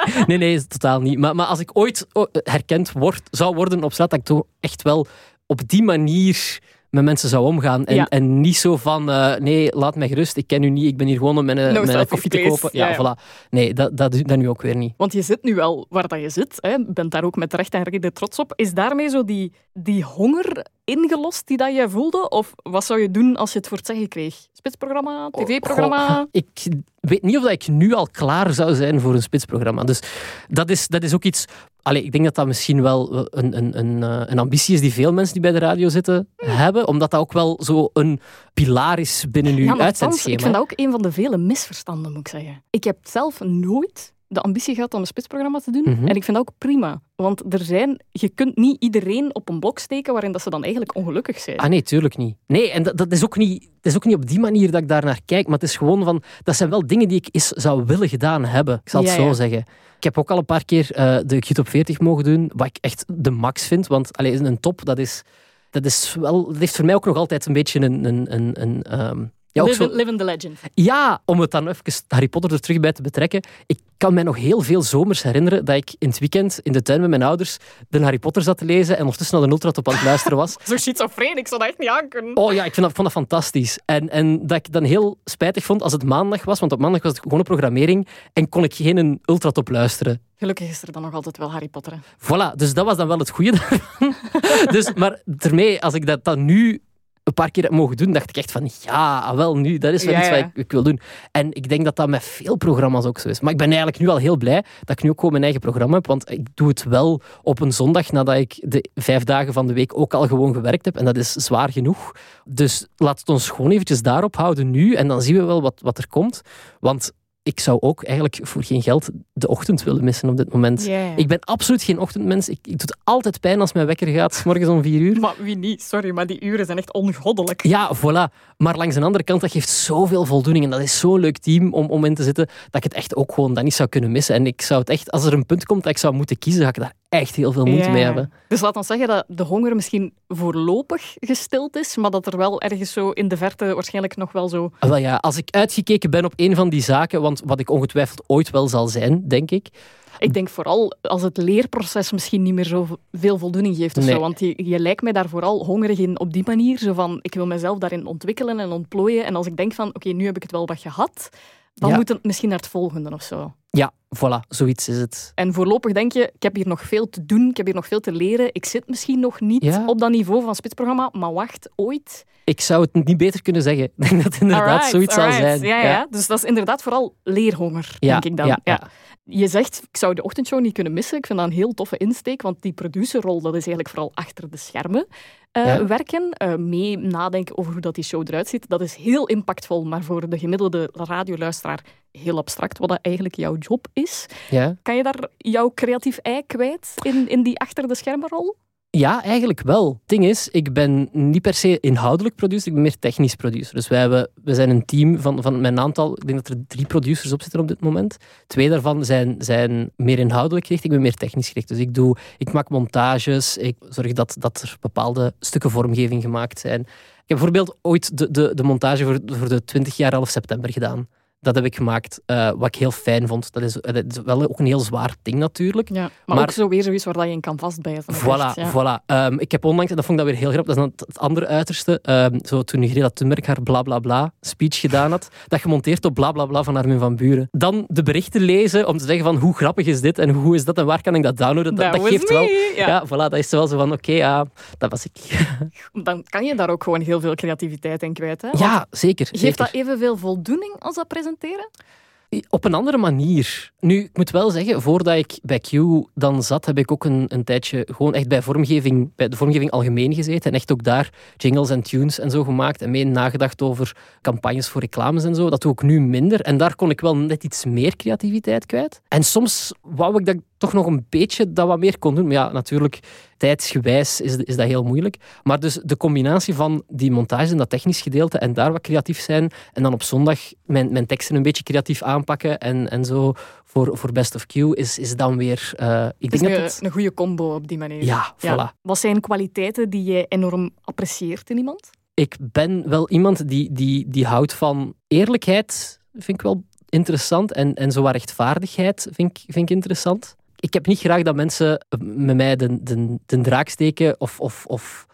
[SPEAKER 1] Nee, nee, is het totaal niet. Maar, maar als ik ooit oh, herkend word, zou worden op straat, dat ik toch echt wel op die manier met mensen zou omgaan. En,
[SPEAKER 2] Ja.
[SPEAKER 1] en niet zo van, eh, nee, laat mij gerust, ik ken u niet, ik ben hier gewoon om mijn,
[SPEAKER 2] No
[SPEAKER 1] mijn koffie te kopen. Ja, voilà. Nee, dat, dat, dat nu ook weer niet.
[SPEAKER 2] Want je zit nu wel waar dat je zit. Hè. Bent daar ook met recht en reden trots op. Is daarmee zo die, die honger ingelost die dat jij voelde? Of wat zou je doen als je het voor het zeggen kreeg? Spitsprogramma? TV-programma?
[SPEAKER 1] Goh, ik weet niet of dat ik nu al klaar zou zijn voor een spitsprogramma. Dus dat is, dat is ook iets... Allee, ik denk dat dat misschien wel een, een, een, eh, een ambitie is die veel mensen die bij de radio zitten hebben. Omdat dat ook wel zo een pilaar is binnen uw
[SPEAKER 2] Ja,
[SPEAKER 1] uitzendschema.
[SPEAKER 2] ik vind dat ook een van de vele misverstanden, moet ik zeggen. Ik heb zelf nooit de ambitie gehad om een spitsprogramma te doen.
[SPEAKER 1] Mhm.
[SPEAKER 2] En ik vind dat ook prima. Want er zijn, je kunt niet iedereen op een blok steken waarin dat ze dan eigenlijk ongelukkig zijn.
[SPEAKER 1] Ah nee, tuurlijk niet. Nee, en dat, dat, is ook niet, dat is ook niet op die manier dat ik daar naar kijk. Maar het is gewoon van... Dat zijn wel dingen die ik eens zou willen gedaan hebben. Ik zal het
[SPEAKER 2] Ja,
[SPEAKER 1] zo
[SPEAKER 2] ja.
[SPEAKER 1] zeggen. Ik heb ook al een paar keer eh, de Giet op 40 mogen doen. Wat ik echt de max vind. Want allee, een top, dat is... Dat, is wel, dat heeft voor mij ook nog altijd een beetje een... een, een, een ehm, ja, ook zo,
[SPEAKER 2] live in the legend.
[SPEAKER 1] ja, om het dan even Harry Potter er terug bij te betrekken. Ik kan mij nog heel veel zomers herinneren dat ik in het weekend in de tuin met mijn ouders de Harry Potter zat te lezen en ondertussen naar de ultratop aan het luisteren was.
[SPEAKER 2] Zo schizofreen, ik zou dat echt niet aankunnen.
[SPEAKER 1] Oh ja, ik vind dat, vond dat fantastisch. En, en dat ik dan heel spijtig vond als het maandag was, want op maandag was het gewoon een programmering en kon ik geen een ultratop luisteren.
[SPEAKER 2] Gelukkig is er dan nog altijd wel Harry Potter. hè.
[SPEAKER 1] Voilà, dus dat was dan wel het goede daarvan. dus, maar daarmee, als ik dat dan nu een paar keer heb mogen doen, dacht ik echt van ja, ah, wel nu, dat is wel
[SPEAKER 2] Ja,
[SPEAKER 1] iets wat ik, ik wil doen. En ik denk dat dat met veel programma's ook zo is. Maar ik ben eigenlijk nu al heel blij dat ik nu ook gewoon mijn eigen programma heb, want ik doe het wel op een zondag nadat ik de vijf dagen van de week ook al gewoon gewerkt heb en dat is zwaar genoeg. Dus laat het ons gewoon eventjes daarop houden nu en dan zien we wel wat, wat er komt. Want ik zou ook eigenlijk voor geen geld de ochtend willen missen op dit moment. Ik ben absoluut geen ochtendmens. Ik, ik doe het altijd pijn als mijn wekker gaat, 's morgens om vier uur.
[SPEAKER 2] Maar wie niet? Sorry, maar die uren zijn echt ongoddelijk.
[SPEAKER 1] Ja, voilà. Maar langs de andere kant, dat geeft zoveel voldoening. En dat is zo'n leuk team om, om in te zitten, dat ik het echt ook gewoon dat niet zou kunnen missen. En ik zou het echt, als er een punt komt dat ik zou moeten kiezen, ga ik daar echt heel veel moeite
[SPEAKER 2] Ja.
[SPEAKER 1] mee hebben.
[SPEAKER 2] Dus laat ons zeggen dat de honger misschien voorlopig gestild is, maar dat er wel ergens zo in de verte waarschijnlijk nog wel zo...
[SPEAKER 1] Ah, Wel ja, als ik uitgekeken ben op een van die zaken, want wat ik ongetwijfeld ooit wel zal zijn, denk ik.
[SPEAKER 2] Ik denk vooral als het leerproces misschien niet meer zo veel voldoening geeft. Of
[SPEAKER 1] Nee.
[SPEAKER 2] zo, want je, je lijkt mij daar vooral hongerig in op die manier. Zo van, ik wil mezelf daarin ontwikkelen en ontplooien. En als ik denk van, oké, nu heb ik het wel wat gehad, dan
[SPEAKER 1] Ja.
[SPEAKER 2] moet het misschien naar het volgende of zo.
[SPEAKER 1] Ja, voilà, zoiets is het.
[SPEAKER 2] En voorlopig denk je, ik heb hier nog veel te doen, ik heb hier nog veel te leren. Ik zit misschien nog niet
[SPEAKER 1] Ja.
[SPEAKER 2] op dat niveau van spitsprogramma, maar wacht, ooit.
[SPEAKER 1] Ik zou het niet beter kunnen zeggen. Ik denk dat het inderdaad
[SPEAKER 2] Alright,
[SPEAKER 1] zoiets zal zijn.
[SPEAKER 2] Ja, ja. Dus dat is inderdaad vooral leerhonger,
[SPEAKER 1] Ja,
[SPEAKER 2] denk ik dan.
[SPEAKER 1] ja, ja.
[SPEAKER 2] Je zegt, ik zou de ochtendshow niet kunnen missen. Ik vind dat een heel toffe insteek, want die producerrol, dat is eigenlijk vooral achter de schermen eh,
[SPEAKER 1] Ja.
[SPEAKER 2] werken. eh, mee nadenken over hoe dat die show eruit ziet. Dat is heel impactvol, maar voor de gemiddelde radioluisteraar heel abstract, wat dat eigenlijk jouw job is.
[SPEAKER 1] Ja.
[SPEAKER 2] Kan je daar jouw creatief ei kwijt in, in die achter de schermenrol?
[SPEAKER 1] Ja, eigenlijk wel. Het ding is, ik ben niet per se inhoudelijk producer, ik ben meer technisch producer. Dus wij hebben, we zijn een team van, van mijn aantal, ik denk dat er drie producers op zitten op dit moment. Twee daarvan zijn, zijn meer inhoudelijk gericht, ik ben meer technisch gericht. Dus ik, doe, ik maak montages, ik zorg dat, dat er bepaalde stukken vormgeving gemaakt zijn. Ik heb bijvoorbeeld ooit de, de, de montage voor, voor de 20 jaar 11 september gedaan. Dat heb ik gemaakt, eh, wat ik heel fijn vond. Dat is, dat is wel ook een heel zwaar ding natuurlijk.
[SPEAKER 2] Ja, maar,
[SPEAKER 1] Maar-
[SPEAKER 2] ook zo weer zoiets waar dat je in kan vastbijten.
[SPEAKER 1] Voilà,
[SPEAKER 2] echt, ja.
[SPEAKER 1] voilà. Ehm, ik heb onlangs, en dat vond ik dan weer heel grappig, dat is dan het, andere uiterste, ehm, zo toen Greta Thunberg haar bla bla bla speech gedaan had, dat gemonteerd op bla bla bla van Armin van Buren. Dan de berichten lezen om te zeggen van hoe grappig is dit en hoe is dat en waar kan ik dat downloaden. Dat, dat geeft
[SPEAKER 2] me.
[SPEAKER 1] wel...
[SPEAKER 2] Ja.
[SPEAKER 1] Ja, voilà, dat is wel zo van, oké, ja, dat was ik.
[SPEAKER 2] Dan kan je daar ook gewoon heel veel creativiteit in kwijt. Hè?
[SPEAKER 1] Ja, zeker.
[SPEAKER 2] Geeft
[SPEAKER 1] zeker.
[SPEAKER 2] dat evenveel voldoening als dat
[SPEAKER 1] Op een andere manier. Nu, ik moet wel zeggen, voordat ik bij Q dan zat, heb ik ook een, een tijdje gewoon echt bij vormgeving, bij de vormgeving algemeen gezeten. En echt ook daar jingles en tunes en zo gemaakt. En mee nagedacht over campagnes voor reclames en zo. Dat doe ik nu minder. En daar kon ik wel net iets meer creativiteit kwijt. En soms wou ik dat toch nog een beetje dat wat meer kon doen. Maar ja, natuurlijk, tijdsgewijs is, is dat heel moeilijk. Maar dus de combinatie van die montage en dat technisch gedeelte en daar wat creatief zijn en dan op zondag mijn, mijn teksten een beetje creatief aanpakken en, en zo voor, voor Best of Q is, is dan weer... eh, ik
[SPEAKER 2] Het is
[SPEAKER 1] denk
[SPEAKER 2] een,
[SPEAKER 1] dat het...
[SPEAKER 2] een goede combo op die manier.
[SPEAKER 1] Ja, voilà.
[SPEAKER 2] Wat zijn kwaliteiten die je enorm apprecieert in iemand?
[SPEAKER 1] Ik ben wel iemand die, die, die houdt van eerlijkheid, vind ik wel interessant. En, en zo rechtvaardigheid vind ik, vind ik interessant. Ik heb niet graag dat mensen met mij de, de, de draak steken of, of, of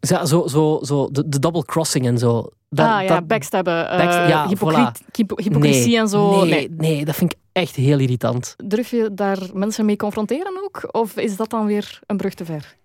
[SPEAKER 1] zo, zo, zo de, de double crossing en zo. Dat,
[SPEAKER 2] ah ja,
[SPEAKER 1] dat-
[SPEAKER 2] backstabben, eh,
[SPEAKER 1] ja,
[SPEAKER 2] hypocriet- hypocrisie
[SPEAKER 1] nee,
[SPEAKER 2] en zo.
[SPEAKER 1] Nee,
[SPEAKER 2] Nee.
[SPEAKER 1] nee. dat vind ik echt heel irritant.
[SPEAKER 2] Durf je daar mensen mee confronteren ook? Of is dat dan weer een brug te ver?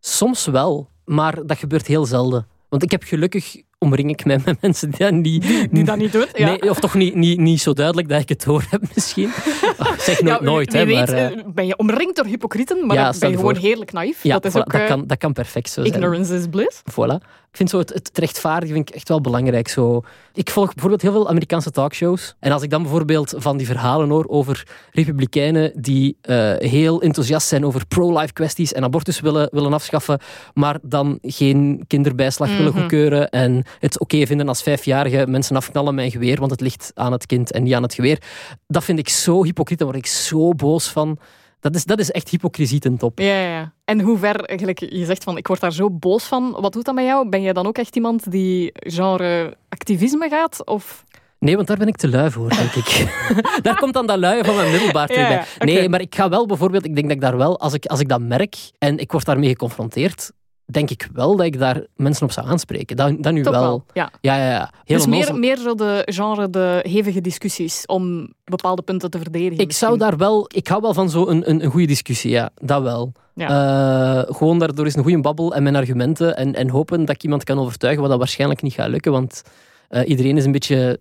[SPEAKER 1] Soms wel, maar dat gebeurt heel zelden. Want ik heb gelukkig omring ik mij met mensen die dat niet...
[SPEAKER 2] Die dat niet doet? Ja.
[SPEAKER 1] Nee, of toch niet, niet, niet zo duidelijk dat ik het door heb misschien. Oh, zeg nooit,
[SPEAKER 2] Ja,
[SPEAKER 1] nooit, hè,
[SPEAKER 2] weet,
[SPEAKER 1] maar... eh,
[SPEAKER 2] eh, ben je omringd door hypocrieten, maar
[SPEAKER 1] Ja,
[SPEAKER 2] ben je
[SPEAKER 1] je
[SPEAKER 2] gewoon
[SPEAKER 1] voor.
[SPEAKER 2] heerlijk naïef. dat is
[SPEAKER 1] voilà,
[SPEAKER 2] ook
[SPEAKER 1] dat,
[SPEAKER 2] eh,
[SPEAKER 1] kan, dat kan perfect zo zijn.
[SPEAKER 2] ignorance is bliss.
[SPEAKER 1] Voilà. Ik vind zo het, het rechtvaardigen vind ik echt wel belangrijk. Zo. Ik volg bijvoorbeeld heel veel Amerikaanse talkshows. En als ik dan bijvoorbeeld van die verhalen hoor over republikeinen die eh, heel enthousiast zijn over pro-life kwesties en abortus willen, willen afschaffen, maar dan geen kinderbijslag willen
[SPEAKER 2] Mhm.
[SPEAKER 1] goedkeuren en het oké vinden als vijfjarige mensen afknallen met een geweer, want het ligt aan het kind en niet aan het geweer. Dat vind ik zo hypocriet, daar word ik zo boos van. Dat is, dat is echt hypocrisie ten top.
[SPEAKER 2] Ja, ja. En hoe ver, eigenlijk, je zegt van, ik word daar zo boos van. Wat doet dat met jou? Ben je dan ook echt iemand die genre activisme gaat? Of...
[SPEAKER 1] Nee, want daar ben ik te lui voor, denk ik. daar komt dan dat lui van mijn middelbaar terug bij. Nee, maar ik ga wel bijvoorbeeld, ik denk dat ik daar wel, als ik, als ik dat merk en ik word daarmee geconfronteerd, denk ik wel dat ik daar mensen op zou aanspreken. Dat, dat nu
[SPEAKER 2] Toch
[SPEAKER 1] wel.
[SPEAKER 2] wel, ja.
[SPEAKER 1] Ja, ja, ja. Heel
[SPEAKER 2] dus meer,
[SPEAKER 1] onnozel.
[SPEAKER 2] meer zo de genre, de hevige discussies om bepaalde punten te verdedigen.
[SPEAKER 1] Ik zou daar wel, ik hou wel van zo'n een, een, een goede discussie, ja, dat wel. Eh, gewoon daardoor is een goede babbel en mijn argumenten en, en hopen dat ik iemand kan overtuigen, wat dat waarschijnlijk niet gaat lukken, want eh, iedereen is een beetje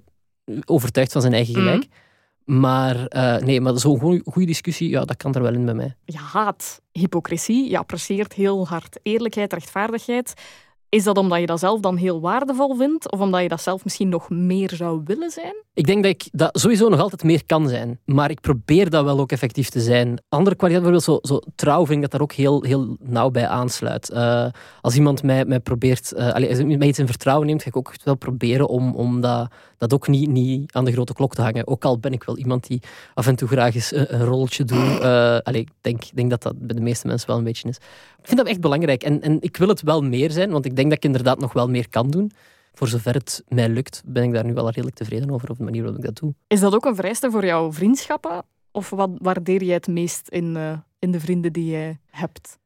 [SPEAKER 1] overtuigd van zijn eigen
[SPEAKER 2] Mhm.
[SPEAKER 1] gelijk. Maar eh, nee, maar zo'n goede discussie, ja, dat kan er wel in bij mij.
[SPEAKER 2] Je haat hypocrisie, je apprecieert heel hard eerlijkheid, rechtvaardigheid. Is dat omdat je dat zelf dan heel waardevol vindt? Of omdat je dat zelf misschien nog meer zou willen zijn?
[SPEAKER 1] Ik denk dat ik dat sowieso nog altijd meer kan zijn. Maar ik probeer dat wel ook effectief te zijn. Andere kwaliteiten, bijvoorbeeld zo, zo trouw, vind ik dat daar ook heel, heel nauw bij aansluit. Eh, als iemand mij, mij probeert, eh allee, mij iets in vertrouwen neemt, ga ik ook wel proberen om, om dat, dat ook niet, niet aan de grote klok te hangen. Ook al ben ik wel iemand die af en toe graag eens een, een rolletje doet. Allee, ik denk, denk dat dat bij de meeste mensen wel een beetje is. Ik vind dat echt belangrijk. En, en ik wil het wel meer zijn, want ik denk dat ik inderdaad nog wel meer kan doen. Voor zover het mij lukt, ben ik daar nu wel redelijk tevreden over, op de manier waarop ik dat doe.
[SPEAKER 2] Is dat ook een vereiste voor jouw vriendschappen? Of wat waardeer jij het meest in, eh, in de vrienden die je hebt?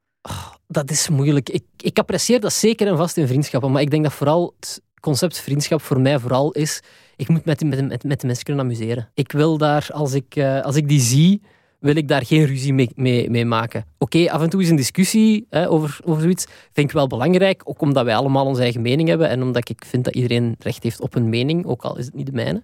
[SPEAKER 1] Dat is moeilijk. Ik, ik apprecieer dat zeker en vast in vriendschappen, maar ik denk dat vooral het concept vriendschap voor mij vooral is, ik moet met, met, met, met de mensen kunnen amuseren. Ik wil daar, als ik, eh, als ik die zie, wil ik daar geen ruzie mee, mee, mee maken. Oké, af en toe is een discussie hè, over, over zoiets, vind ik wel belangrijk, ook omdat wij allemaal onze eigen mening hebben en omdat ik vind dat iedereen recht heeft op een mening, ook al is het niet de mijne.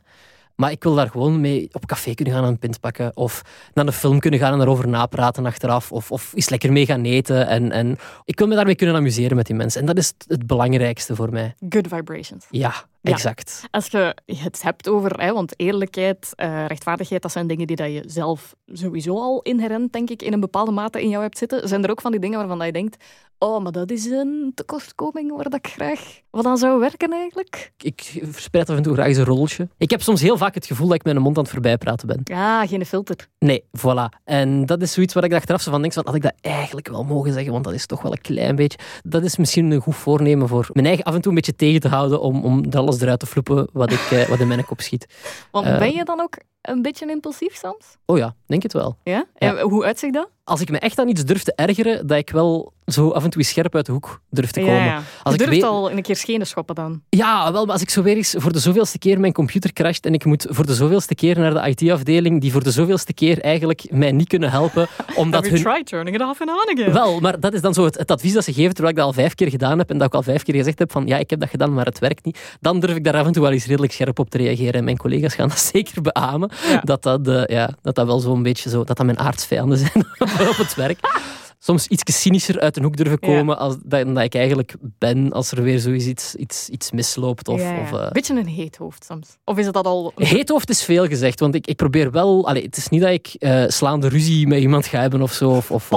[SPEAKER 1] Maar ik wil daar gewoon mee op café kunnen gaan en een pint pakken. Of naar een film kunnen gaan en daarover napraten achteraf. Of, of eens lekker mee gaan eten. En, en ik wil me daarmee kunnen amuseren met die mensen. En dat is het, het belangrijkste voor mij.
[SPEAKER 2] Good vibrations.
[SPEAKER 1] Ja,
[SPEAKER 2] Ja.
[SPEAKER 1] exact.
[SPEAKER 2] Als je het hebt over, hè, want eerlijkheid, eh, rechtvaardigheid, dat zijn dingen die dat je zelf sowieso al inherent, denk ik, in een bepaalde mate in jou hebt zitten. Zijn er ook van die dingen waarvan dat je denkt, oh, maar dat is een tekortkoming waar dat ik graag wat aan zou werken eigenlijk?
[SPEAKER 1] Ik verspreid af en toe graag eens een rolletje. Ik heb soms heel vaak het gevoel dat ik met mijn mond aan het voorbijpraten ben.
[SPEAKER 2] Ja, geen filter.
[SPEAKER 1] Nee, voilà. En dat is zoiets waar ik achteraf zo van denk, van, had ik dat eigenlijk wel mogen zeggen, want dat is toch wel een klein beetje... Dat is misschien een goed voornemen voor mijn eigen af en toe een beetje tegen te houden om, om er alles eruit te floepen wat, ik, eh, wat in mijn kop schiet.
[SPEAKER 2] Want
[SPEAKER 1] Eh.
[SPEAKER 2] ben je dan ook een beetje impulsief soms?
[SPEAKER 1] Oh ja, denk het wel.
[SPEAKER 2] Ja?
[SPEAKER 1] Ja.
[SPEAKER 2] En hoe uitziet dat?
[SPEAKER 1] Als ik me echt aan iets durf te ergeren, dat ik wel zo af en toe scherp uit de hoek durf te komen.
[SPEAKER 2] Ja, ja.
[SPEAKER 1] Als
[SPEAKER 2] je
[SPEAKER 1] ik
[SPEAKER 2] durft
[SPEAKER 1] weet-
[SPEAKER 2] al een keer schenen schoppen dan.
[SPEAKER 1] Ja, wel, maar als ik zo weer eens voor de zoveelste keer mijn computer crasht en ik moet voor de zoveelste keer naar de IT-afdeling, die voor de zoveelste keer eigenlijk mij niet kunnen helpen, omdat hun...
[SPEAKER 2] tried turning it off and on again?
[SPEAKER 1] Wel, maar dat is dan zo het, het advies dat ze geven, terwijl ik dat al vijf keer gedaan heb en dat ik al vijf keer gezegd heb van ja, ik heb dat gedaan, maar het werkt niet. Dan durf ik daar af en toe wel eens redelijk scherp op te reageren. En mijn collega's gaan dat zeker beamen,
[SPEAKER 2] Ja.
[SPEAKER 1] dat, dat, eh, ja, dat dat wel zo'n beetje zo, dat dat mijn aardsvijanden zijn op het werk. Soms iets cynischer uit een hoek durven komen als, dan dat ik eigenlijk ben als er weer zoiets iets, iets, iets misloopt. Of, of, eh,
[SPEAKER 2] Beetje een heet hoofd soms. Of is het dat al...
[SPEAKER 1] Heethoofd is veel gezegd, want ik, ik probeer wel... Allee, het is niet dat ik eh, slaande ruzie met iemand ga hebben of zo. Of, of,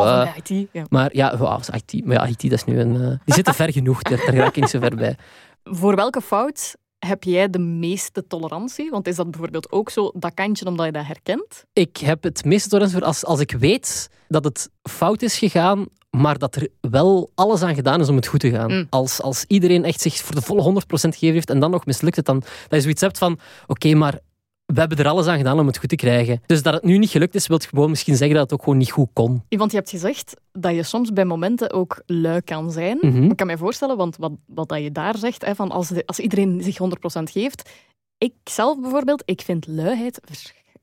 [SPEAKER 2] IT,
[SPEAKER 1] maar ja, wow, IT, maar ja, IT dat is nu een... die zitten ver genoeg, daar, daar raak ik niet zo ver bij.
[SPEAKER 2] Voor welke fout heb jij de meeste tolerantie? Want is dat bijvoorbeeld ook zo dat kantje omdat je dat herkent?
[SPEAKER 1] Ik heb het meeste tolerantie voor als, als ik weet dat het fout is gegaan, maar dat er wel alles aan gedaan is om het goed te gaan.
[SPEAKER 2] Mm.
[SPEAKER 1] Als, als iedereen echt zich voor de volle 100% gegeven heeft en dan nog mislukt het, dan dat je zoiets hebt van, oké, maar we hebben er alles aan gedaan om het goed te krijgen. Dus dat het nu niet gelukt is, wil gewoon misschien zeggen dat het ook gewoon niet goed kon.
[SPEAKER 2] Want je hebt gezegd dat je soms bij momenten ook lui kan zijn.
[SPEAKER 1] Mhm.
[SPEAKER 2] Ik kan me voorstellen, want wat, wat dat je daar zegt, hè, van als, de- als iedereen zich 100% geeft. Ik zelf bijvoorbeeld, ik vind luiheid...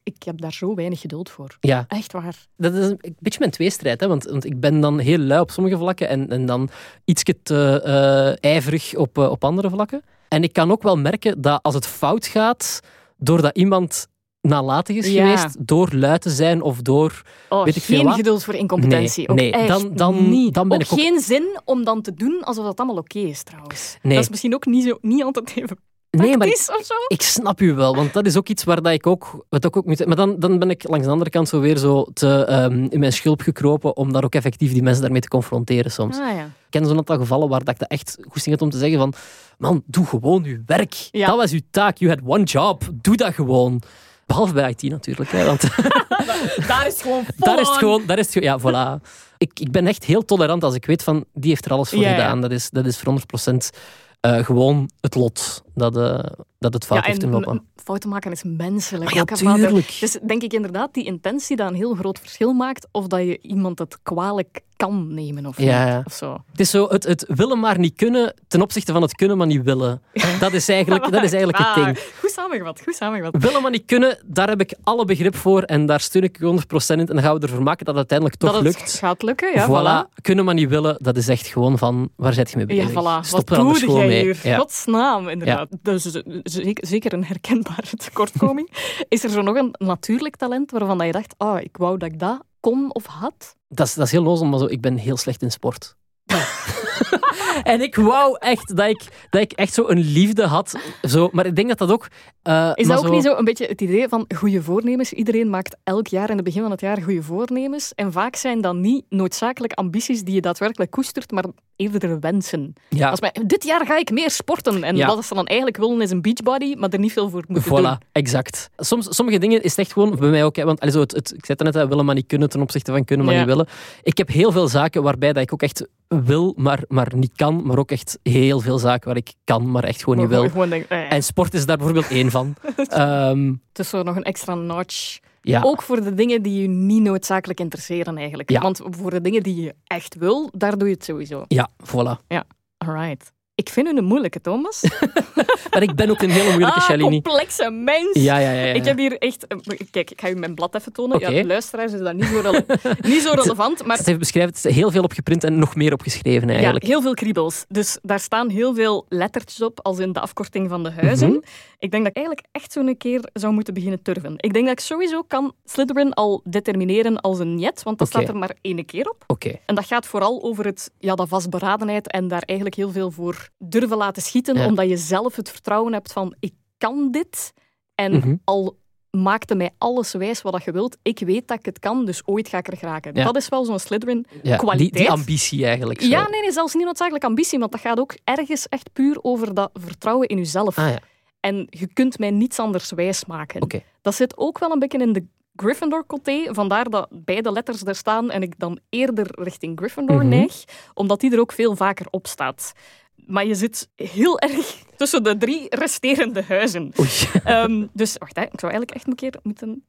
[SPEAKER 2] Ik heb daar zo weinig geduld voor.
[SPEAKER 1] Ja,
[SPEAKER 2] Echt waar.
[SPEAKER 1] dat is een beetje mijn tweestrijd. Hè? Want, want ik ben dan heel lui op sommige vlakken en, en dan iets te eh, ijverig op, eh, op andere vlakken. En ik kan ook wel merken dat als het fout gaat, doordat iemand nalatig is
[SPEAKER 2] Ja.
[SPEAKER 1] geweest, door lui te zijn of door...
[SPEAKER 2] Oh,
[SPEAKER 1] Weet ik veel
[SPEAKER 2] geen
[SPEAKER 1] wat?
[SPEAKER 2] geduld voor incompetentie.
[SPEAKER 1] Nee,
[SPEAKER 2] ook
[SPEAKER 1] nee, dan- dan-
[SPEAKER 2] niet.
[SPEAKER 1] dan ben
[SPEAKER 2] ook
[SPEAKER 1] ik ook-
[SPEAKER 2] geen zin om dan te doen alsof dat allemaal oké is, trouwens.
[SPEAKER 1] Nee.
[SPEAKER 2] Dat is misschien ook niet, zo, niet altijd even
[SPEAKER 1] Nee, maar
[SPEAKER 2] praktisch of zo.
[SPEAKER 1] Ik snap u wel, want dat is ook iets waar dat ik ook, wat ik ook moet. Maar dan, dan ben ik langs de andere kant zo weer zo te, ehm, in mijn schulp gekropen om daar ook effectief die mensen daarmee te confronteren soms.
[SPEAKER 2] Ah, ja.
[SPEAKER 1] Ik ken zo'n aantal gevallen waar dat ik dat echt goesting had om te zeggen van man, doe gewoon uw werk.
[SPEAKER 2] Ja.
[SPEAKER 1] Dat was uw taak. You had one job. Doe dat gewoon. Behalve bij IT natuurlijk. Hè, want
[SPEAKER 2] Daar is het gewoon
[SPEAKER 1] daar is het gewoon... Daar is het, ja, voilà. Ik, ik ben echt heel tolerant als ik weet van die heeft er alles voor
[SPEAKER 2] Ja,
[SPEAKER 1] gedaan. Dat is, dat is voor 100% eh, gewoon het lot dat, eh, dat het fout
[SPEAKER 2] Ja,
[SPEAKER 1] heeft lopen.
[SPEAKER 2] fouten maken is menselijk.
[SPEAKER 1] Maar ja,
[SPEAKER 2] ook, hè, vader.
[SPEAKER 1] tuurlijk.
[SPEAKER 2] Dus denk ik inderdaad, die intentie dat een heel groot verschil maakt, of dat je iemand het kwalijk kan nemen of,
[SPEAKER 1] Ja,
[SPEAKER 2] niet,
[SPEAKER 1] ja.
[SPEAKER 2] of zo.
[SPEAKER 1] Het is zo het, het willen maar niet kunnen ten opzichte van het kunnen maar niet willen. Dat is eigenlijk, dat is eigenlijk het
[SPEAKER 2] Ah,
[SPEAKER 1] ding.
[SPEAKER 2] Goed samengevat, goed samengevat.
[SPEAKER 1] Willen maar niet kunnen, daar heb ik alle begrip voor en daar steun ik u 100% in. En dan gaan we ervoor maken dat het uiteindelijk toch
[SPEAKER 2] dat het
[SPEAKER 1] lukt.
[SPEAKER 2] gaat lukken, ja,
[SPEAKER 1] voilà.
[SPEAKER 2] voilà.
[SPEAKER 1] Kunnen maar niet willen, dat is echt gewoon van, waar zit je mee
[SPEAKER 2] Ja,
[SPEAKER 1] bezig?
[SPEAKER 2] voilà.
[SPEAKER 1] Stop
[SPEAKER 2] Wat
[SPEAKER 1] er anders
[SPEAKER 2] doe
[SPEAKER 1] gewoon
[SPEAKER 2] jij
[SPEAKER 1] mee.
[SPEAKER 2] hier?
[SPEAKER 1] Ja.
[SPEAKER 2] Godsnaam, inderdaad. Dus eh, zeker, een herkenbare tekortkoming. is er zo nog een natuurlijk talent waarvan dat je dacht, ah, ik wou dat ik dat kon of had?
[SPEAKER 1] Dat, is, dat is heel lozel, maar zo, ik ben heel slecht in sport. en ik wou echt dat ik, dat ik echt zo een liefde had. Zo, maar ik denk dat dat ook... eh,
[SPEAKER 2] Is dat ook niet zo een beetje het idee van goede voornemens? Iedereen maakt elk jaar in het begin van het jaar goede voornemens. En vaak zijn dat niet noodzakelijk ambities die je daadwerkelijk koestert, maar eerder wensen.
[SPEAKER 1] Ja,
[SPEAKER 2] Als mij, dit jaar ga ik meer sporten. En
[SPEAKER 1] Ja.
[SPEAKER 2] wat ze dan eigenlijk willen is een beachbody, maar er niet veel voor moeten
[SPEAKER 1] Voilà,
[SPEAKER 2] doen.
[SPEAKER 1] exact. Soms, sommige dingen is het echt gewoon, bij mij ook, hè, want allee, zo, het, het, ik zei het net, hè, willen maar niet kunnen ten opzichte van kunnen maar
[SPEAKER 2] Ja.
[SPEAKER 1] niet willen. Ik heb heel veel zaken waarbij dat ik ook echt wil, maar, maar niet kan, maar ook echt heel veel zaken waar ik kan, maar echt gewoon niet wil.
[SPEAKER 2] gewoon denk, eh,
[SPEAKER 1] En sport is daar bijvoorbeeld één van. Ehm,
[SPEAKER 2] Het is zo nog een extra notch.
[SPEAKER 1] ja,
[SPEAKER 2] Ook voor de dingen die je niet noodzakelijk interesseren eigenlijk.
[SPEAKER 1] Ja.
[SPEAKER 2] Want voor de dingen die je echt wil, daar doe je het sowieso.
[SPEAKER 1] ja, voilà.
[SPEAKER 2] Alright. Ik vind u een moeilijke, Thomas.
[SPEAKER 1] Maar ik ben ook een hele moeilijke
[SPEAKER 2] ah,
[SPEAKER 1] Shalini.
[SPEAKER 2] complexe mens.
[SPEAKER 1] Ja, ja, ja. ja.
[SPEAKER 2] Ik heb hier echt... eh, Kijk, ik ga u mijn blad even tonen.
[SPEAKER 1] Oké.
[SPEAKER 2] Ja, luisteraars is dat niet zo, rele- niet zo relevant, maar
[SPEAKER 1] beschrijven, het is heel veel opgeprint en nog meer opgeschreven
[SPEAKER 2] ja,
[SPEAKER 1] eigenlijk.
[SPEAKER 2] heel veel kriebels. Dus daar staan heel veel lettertjes op, als in de afkorting van de huizen.
[SPEAKER 1] Mhm.
[SPEAKER 2] Ik denk dat ik eigenlijk echt zo'n keer zou moeten beginnen turven. Ik denk dat ik sowieso kan Slytherin al determineren als een jet, want dat staat er maar één keer op.
[SPEAKER 1] Oké.
[SPEAKER 2] En dat gaat vooral over het, ja, dat vastberadenheid en daar eigenlijk heel veel voor durven laten schieten,
[SPEAKER 1] Ja.
[SPEAKER 2] omdat je zelf het vertrouwen hebt van ik kan dit. En
[SPEAKER 1] Mhm.
[SPEAKER 2] al maakte mij alles wijs wat dat je wilt, ik weet dat ik het kan, dus ooit ga ik er geraken.
[SPEAKER 1] Ja.
[SPEAKER 2] Dat is wel zo'n Slytherin.
[SPEAKER 1] Ja, die, ambitie eigenlijk. zo.
[SPEAKER 2] Ja, nee, nee, zelfs niet noodzakelijk ambitie, want dat gaat ook ergens echt puur over dat vertrouwen in jezelf.
[SPEAKER 1] Ah ja,
[SPEAKER 2] En je kunt mij niets anders wijsmaken.
[SPEAKER 1] oké.
[SPEAKER 2] Dat zit ook wel een beetje in de Gryffindor-coté. Vandaar dat beide letters er staan en ik dan eerder richting Gryffindor
[SPEAKER 1] Mhm.
[SPEAKER 2] neig, omdat die er ook veel vaker op staat. Maar je zit heel erg tussen de drie resterende huizen. Ehm, dus wacht, hè, ik zou eigenlijk echt een keer moeten...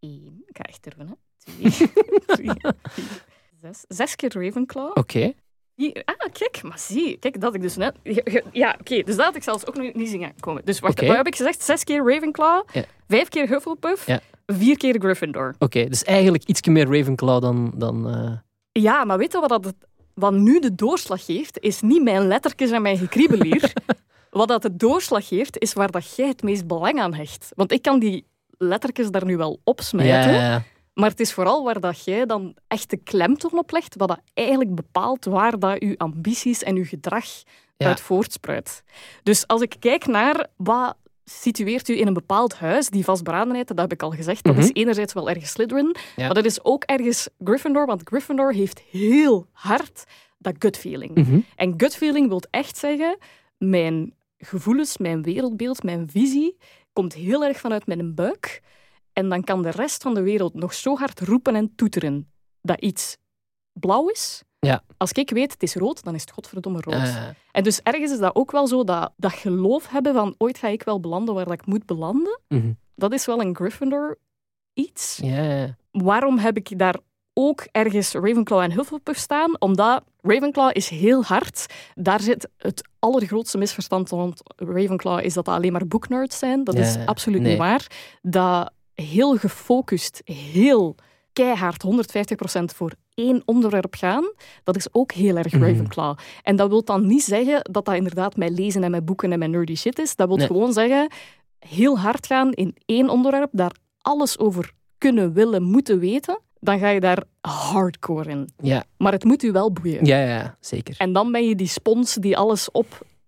[SPEAKER 2] Eén, ik ga echt durven, hè. Twee, drie, vier, zes. Zes keer Ravenclaw.
[SPEAKER 1] Oké.
[SPEAKER 2] Hier, ah, kijk, maar zie, kijk, dat had ik dus net... Ja, oké, dus dat had ik zelfs ook nog niet zien aankomen. Dus wacht,
[SPEAKER 1] Oké.
[SPEAKER 2] wat heb ik gezegd? Zes keer Ravenclaw,
[SPEAKER 1] Ja.
[SPEAKER 2] vijf keer Hufflepuff,
[SPEAKER 1] Ja.
[SPEAKER 2] vier keer Gryffindor.
[SPEAKER 1] Oké, dus eigenlijk iets meer Ravenclaw dan... dan eh,
[SPEAKER 2] Ja, maar weet je wat, dat wat nu de doorslag geeft? Is niet mijn lettertjes en mijn gekriebel hier. wat dat de doorslag geeft, is waar dat jij het meest belang aan hecht. Want ik kan die lettertjes daar nu wel opsmijten,
[SPEAKER 1] ja, ja.
[SPEAKER 2] maar het is vooral waar dat jij dan echt de klemtoon op legt, wat dat eigenlijk bepaalt waar dat je ambities en je gedrag
[SPEAKER 1] Ja.
[SPEAKER 2] uit voortspruit. Dus als ik kijk naar wat situeert u in een bepaald huis, die vastberadenheid, dat heb ik al gezegd, dat
[SPEAKER 1] Mhm.
[SPEAKER 2] is enerzijds wel ergens Slytherin,
[SPEAKER 1] Ja.
[SPEAKER 2] maar dat is ook ergens Gryffindor, want Gryffindor heeft heel hard dat gut feeling.
[SPEAKER 1] Mhm.
[SPEAKER 2] En gut feeling wil echt zeggen, mijn gevoelens, mijn wereldbeeld, mijn visie komt heel erg vanuit mijn buik. En dan kan de rest van de wereld nog zo hard roepen en toeteren dat iets blauw is.
[SPEAKER 1] Ja.
[SPEAKER 2] Als ik weet het is rood, dan is het godverdomme rood.
[SPEAKER 1] Eh,
[SPEAKER 2] En dus ergens is dat ook wel zo, dat, dat geloof hebben van ooit ga ik wel belanden waar dat ik moet belanden.
[SPEAKER 1] mhm.
[SPEAKER 2] dat is wel een Gryffindor iets.
[SPEAKER 1] Ja, ja.
[SPEAKER 2] Waarom heb ik daar ook ergens Ravenclaw en Hufflepuff staan? Omdat Ravenclaw is heel hard. Daar zit het allergrootste misverstand rond Ravenclaw is dat dat alleen maar boeknerds zijn. Dat is absoluut
[SPEAKER 1] Nee.
[SPEAKER 2] niet waar. Dat heel gefocust, heel keihard 150% voor één onderwerp gaan, dat is ook heel erg
[SPEAKER 1] Mhm.
[SPEAKER 2] Ravenclaw. En dat wil dan niet zeggen dat dat inderdaad met lezen en met boeken en met nerdy shit is. Dat wil
[SPEAKER 1] Nee.
[SPEAKER 2] gewoon zeggen heel hard gaan in één onderwerp, daar alles over kunnen, willen, moeten weten. Dan ga je daar hardcore in.
[SPEAKER 1] Ja,
[SPEAKER 2] Maar het moet u wel boeien.
[SPEAKER 1] ja, ja, zeker.
[SPEAKER 2] En dan ben je die spons die alles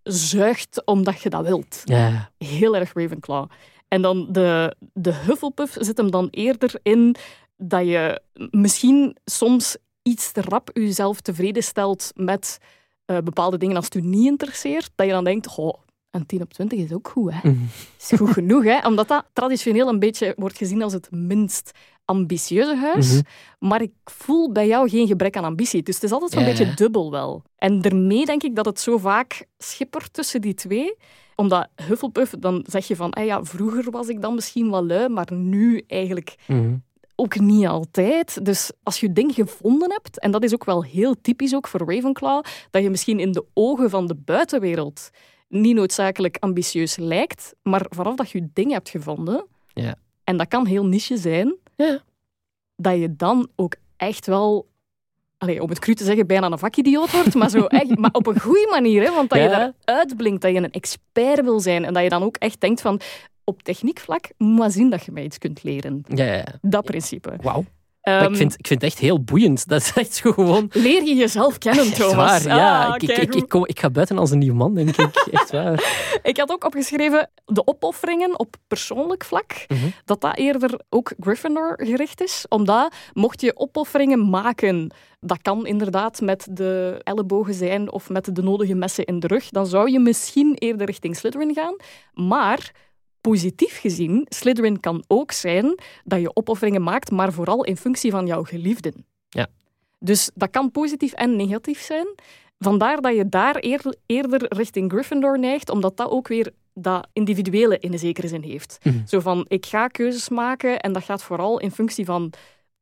[SPEAKER 2] opzuigt omdat je dat wilt.
[SPEAKER 1] Ja,
[SPEAKER 2] Heel erg Ravenclaw. En dan de, de Hufflepuff zit hem dan eerder in dat je misschien soms iets te rap jezelf tevreden stelt met eh, bepaalde dingen als het u niet interesseert. Dat je dan denkt, oh, een 10 op 20 is ook goed, hè.
[SPEAKER 1] Mhm.
[SPEAKER 2] Is goed genoeg, hè. Omdat dat traditioneel een beetje wordt gezien als het minst ambitieuze huis.
[SPEAKER 1] Mhm.
[SPEAKER 2] Maar ik voel bij jou geen gebrek aan ambitie. Dus het is altijd zo'n
[SPEAKER 1] Ja,
[SPEAKER 2] beetje
[SPEAKER 1] ja.
[SPEAKER 2] dubbel wel. En daarmee denk ik dat het zo vaak schippert tussen die twee. Omdat Hufflepuff, dan zeg je van, ah ja, vroeger was ik dan misschien wel lui, maar nu eigenlijk
[SPEAKER 1] Mhm.
[SPEAKER 2] Ook niet altijd. Dus als je ding gevonden hebt, en dat is ook wel heel typisch ook voor Ravenclaw, dat je misschien in de ogen van de buitenwereld niet noodzakelijk ambitieus lijkt, maar vanaf dat je ding hebt gevonden,
[SPEAKER 1] Ja.
[SPEAKER 2] en dat kan heel niche zijn,
[SPEAKER 1] Ja.
[SPEAKER 2] dat je dan ook echt wel, allee, om het cru te zeggen, bijna een vakidioot wordt, maar, zo echt, maar op een goede manier. Hè? Want dat je daar uitblinkt, dat je een expert wil zijn en dat je dan ook echt denkt van, op techniekvlak, moet maar zien dat je mij iets kunt leren.
[SPEAKER 1] ja, ja. ja.
[SPEAKER 2] Dat principe.
[SPEAKER 1] Wauw. Maar
[SPEAKER 2] Ehm,
[SPEAKER 1] ik, vind, ik vind het echt heel boeiend. Dat is echt zo gewoon...
[SPEAKER 2] Leer je jezelf kennen,
[SPEAKER 1] Echt
[SPEAKER 2] Thomas.
[SPEAKER 1] waar, ja.
[SPEAKER 2] Ah,
[SPEAKER 1] ik, ik, ik, ik, kom, ik ga buiten als een nieuw man, denk ik. Echt waar.
[SPEAKER 2] Ik had ook opgeschreven de opofferingen op persoonlijk vlak.
[SPEAKER 1] Mhm.
[SPEAKER 2] Dat dat eerder ook Gryffindor gericht is. Omdat, mocht je opofferingen maken, dat kan inderdaad met de ellebogen zijn of met de nodige messen in de rug, dan zou je misschien eerder richting Slytherin gaan. Maar positief gezien, Slytherin kan ook zijn dat je opofferingen maakt, maar vooral in functie van jouw geliefden.
[SPEAKER 1] Ja.
[SPEAKER 2] Dus dat kan positief en negatief zijn. Vandaar dat je daar eer- eerder richting Gryffindor neigt, omdat dat ook weer dat individuele in een zekere zin heeft.
[SPEAKER 1] Mhm.
[SPEAKER 2] Zo van, ik ga keuzes maken en dat gaat vooral in functie van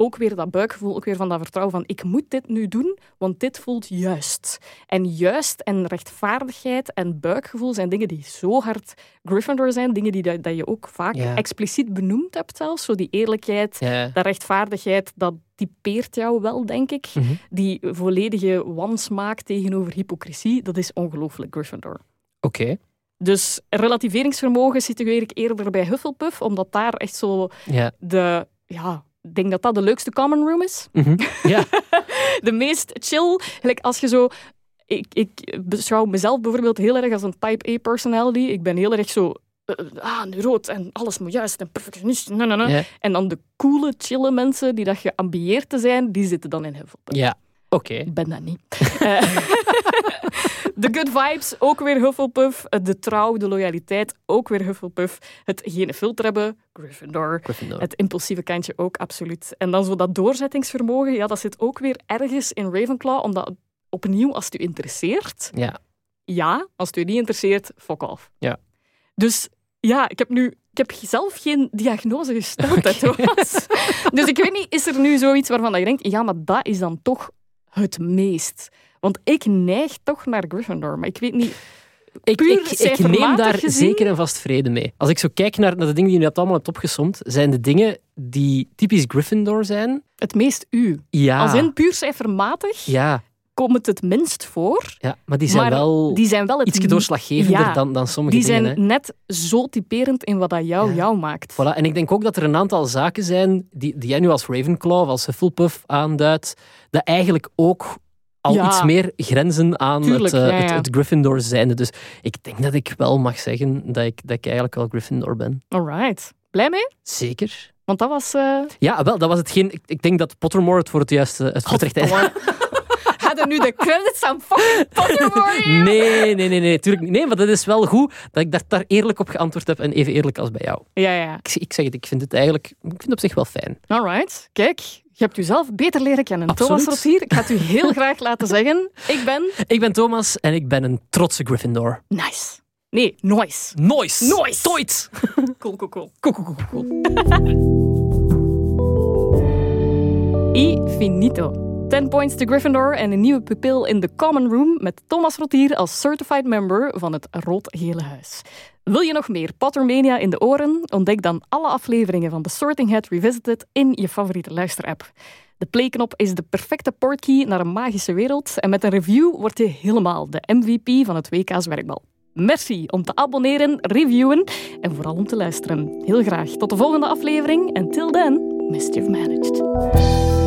[SPEAKER 2] ook weer dat buikgevoel, ook weer van dat vertrouwen van ik moet dit nu doen, want dit voelt juist. En juist en rechtvaardigheid en buikgevoel zijn dingen die zo hard Gryffindor zijn, dingen die dat, dat je ook vaak
[SPEAKER 1] Ja.
[SPEAKER 2] expliciet benoemd hebt zelfs. Zo die eerlijkheid,
[SPEAKER 1] Ja.
[SPEAKER 2] dat rechtvaardigheid, dat typeert jou wel, denk ik.
[SPEAKER 1] Mhm.
[SPEAKER 2] Die volledige wansmaak tegenover hypocrisie, dat is ongelooflijk Gryffindor.
[SPEAKER 1] Oké.
[SPEAKER 2] Dus relativeringsvermogen situeer ik eerder bij Hufflepuff, omdat daar echt zo
[SPEAKER 1] Ja.
[SPEAKER 2] de... Ja, denk dat dat de leukste common room is.
[SPEAKER 1] Mhm. ja.
[SPEAKER 2] De meest chill. Gelijk als je zo... Ik, ik beschouw mezelf bijvoorbeeld heel erg als een type A personality. Ik ben heel erg zo... eh, ah, nu rood en alles moet juist en perfectionist. En dan de coole, chille mensen die dat geambieerd te zijn, die zitten dan in Hufflepuff.
[SPEAKER 1] Ja. Oké.
[SPEAKER 2] Ik ben dat niet. Eh, de good vibes, ook weer Hufflepuff. De trouw, de loyaliteit, ook weer Hufflepuff. Het geen filter hebben, Gryffindor.
[SPEAKER 1] Gryffindor.
[SPEAKER 2] Het impulsieve kantje ook, absoluut. En dan zo dat doorzettingsvermogen, ja, dat zit ook weer ergens in Ravenclaw, omdat opnieuw, als het u interesseert,
[SPEAKER 1] Ja.
[SPEAKER 2] ja. Als het u niet interesseert, fuck off.
[SPEAKER 1] Ja.
[SPEAKER 2] Dus ja, ik heb nu... Ik heb zelf geen diagnose gesteld, hè, Thomas. Dus ik weet niet, is er nu zoiets waarvan dat je denkt, ja, maar dat is dan toch het meest? Want ik neig toch naar Gryffindor, maar ik weet niet...
[SPEAKER 1] Ik, ik, ik neem daar
[SPEAKER 2] gezien?
[SPEAKER 1] zeker en vast vrede mee. Als ik zo kijk naar, naar de dingen die je net allemaal hebt opgesomd, zijn de dingen die typisch Gryffindor zijn.
[SPEAKER 2] Het meest u.
[SPEAKER 1] Ja.
[SPEAKER 2] Als in puur cijfermatig
[SPEAKER 1] Ja,
[SPEAKER 2] komt het het minst voor.
[SPEAKER 1] ja, maar die zijn
[SPEAKER 2] maar
[SPEAKER 1] wel
[SPEAKER 2] die zijn wel
[SPEAKER 1] iets doorslaggevender
[SPEAKER 2] Ja,
[SPEAKER 1] dan, dan sommige
[SPEAKER 2] Die zijn
[SPEAKER 1] dingen. hè.
[SPEAKER 2] net zo typerend in wat dat jou
[SPEAKER 1] Ja.
[SPEAKER 2] jou maakt.
[SPEAKER 1] Voilà. En ik denk ook dat er een aantal zaken zijn die, die jij nu als Ravenclaw of als Hufflepuff aanduidt, dat eigenlijk ook al
[SPEAKER 2] Ja.
[SPEAKER 1] iets meer grenzen aan
[SPEAKER 2] Tuurlijk,
[SPEAKER 1] het, eh, het, het Gryffindor zijnde. Dus ik denk dat ik wel mag zeggen dat ik, dat ik eigenlijk wel Gryffindor ben.
[SPEAKER 2] Alright. Blij mee?
[SPEAKER 1] Zeker.
[SPEAKER 2] Want dat was... eh
[SPEAKER 1] Ja, wel, dat was hetgeen. Ik, ik denk dat Pottermore het voor het juiste het het
[SPEAKER 2] Hadden nu de credits aan fucking Pottermore hier?
[SPEAKER 1] Nee, nee, nee, nee, tuurlijk niet. Nee, maar dat is wel goed dat ik daar, daar eerlijk op geantwoord heb en even eerlijk als bij jou.
[SPEAKER 2] Ja, ja.
[SPEAKER 1] Ik, ik zeg het, ik vind het eigenlijk ik vind het op zich wel fijn.
[SPEAKER 2] Alright. Kijk, je hebt jezelf beter leren kennen. Thomas
[SPEAKER 1] Absoluut.
[SPEAKER 2] Rotier, ik ga het u heel graag laten zeggen. Ik ben...
[SPEAKER 1] Ik ben Thomas en ik ben een trotse Gryffindor.
[SPEAKER 2] Nice. Nee, noise.
[SPEAKER 1] Noise.
[SPEAKER 2] Noise.
[SPEAKER 1] Toit.
[SPEAKER 2] Cool, cool, cool.
[SPEAKER 1] Cool, cool, cool, cool.
[SPEAKER 2] Finito. 10 points to Gryffindor en een nieuwe pupil in the Common Room met Thomas Rotier als certified member van het Rood-Gele Huis. Wil je nog meer Pottermania in de oren? Ontdek dan alle afleveringen van The Sorting Hat Revisited in je favoriete luisterapp. De playknop is de perfecte portkey naar een magische wereld en met een review word je helemaal de MVP van het WK's werkbal. Merci om te abonneren, reviewen en vooral om te luisteren. Heel graag tot de volgende aflevering en till then, mischief managed.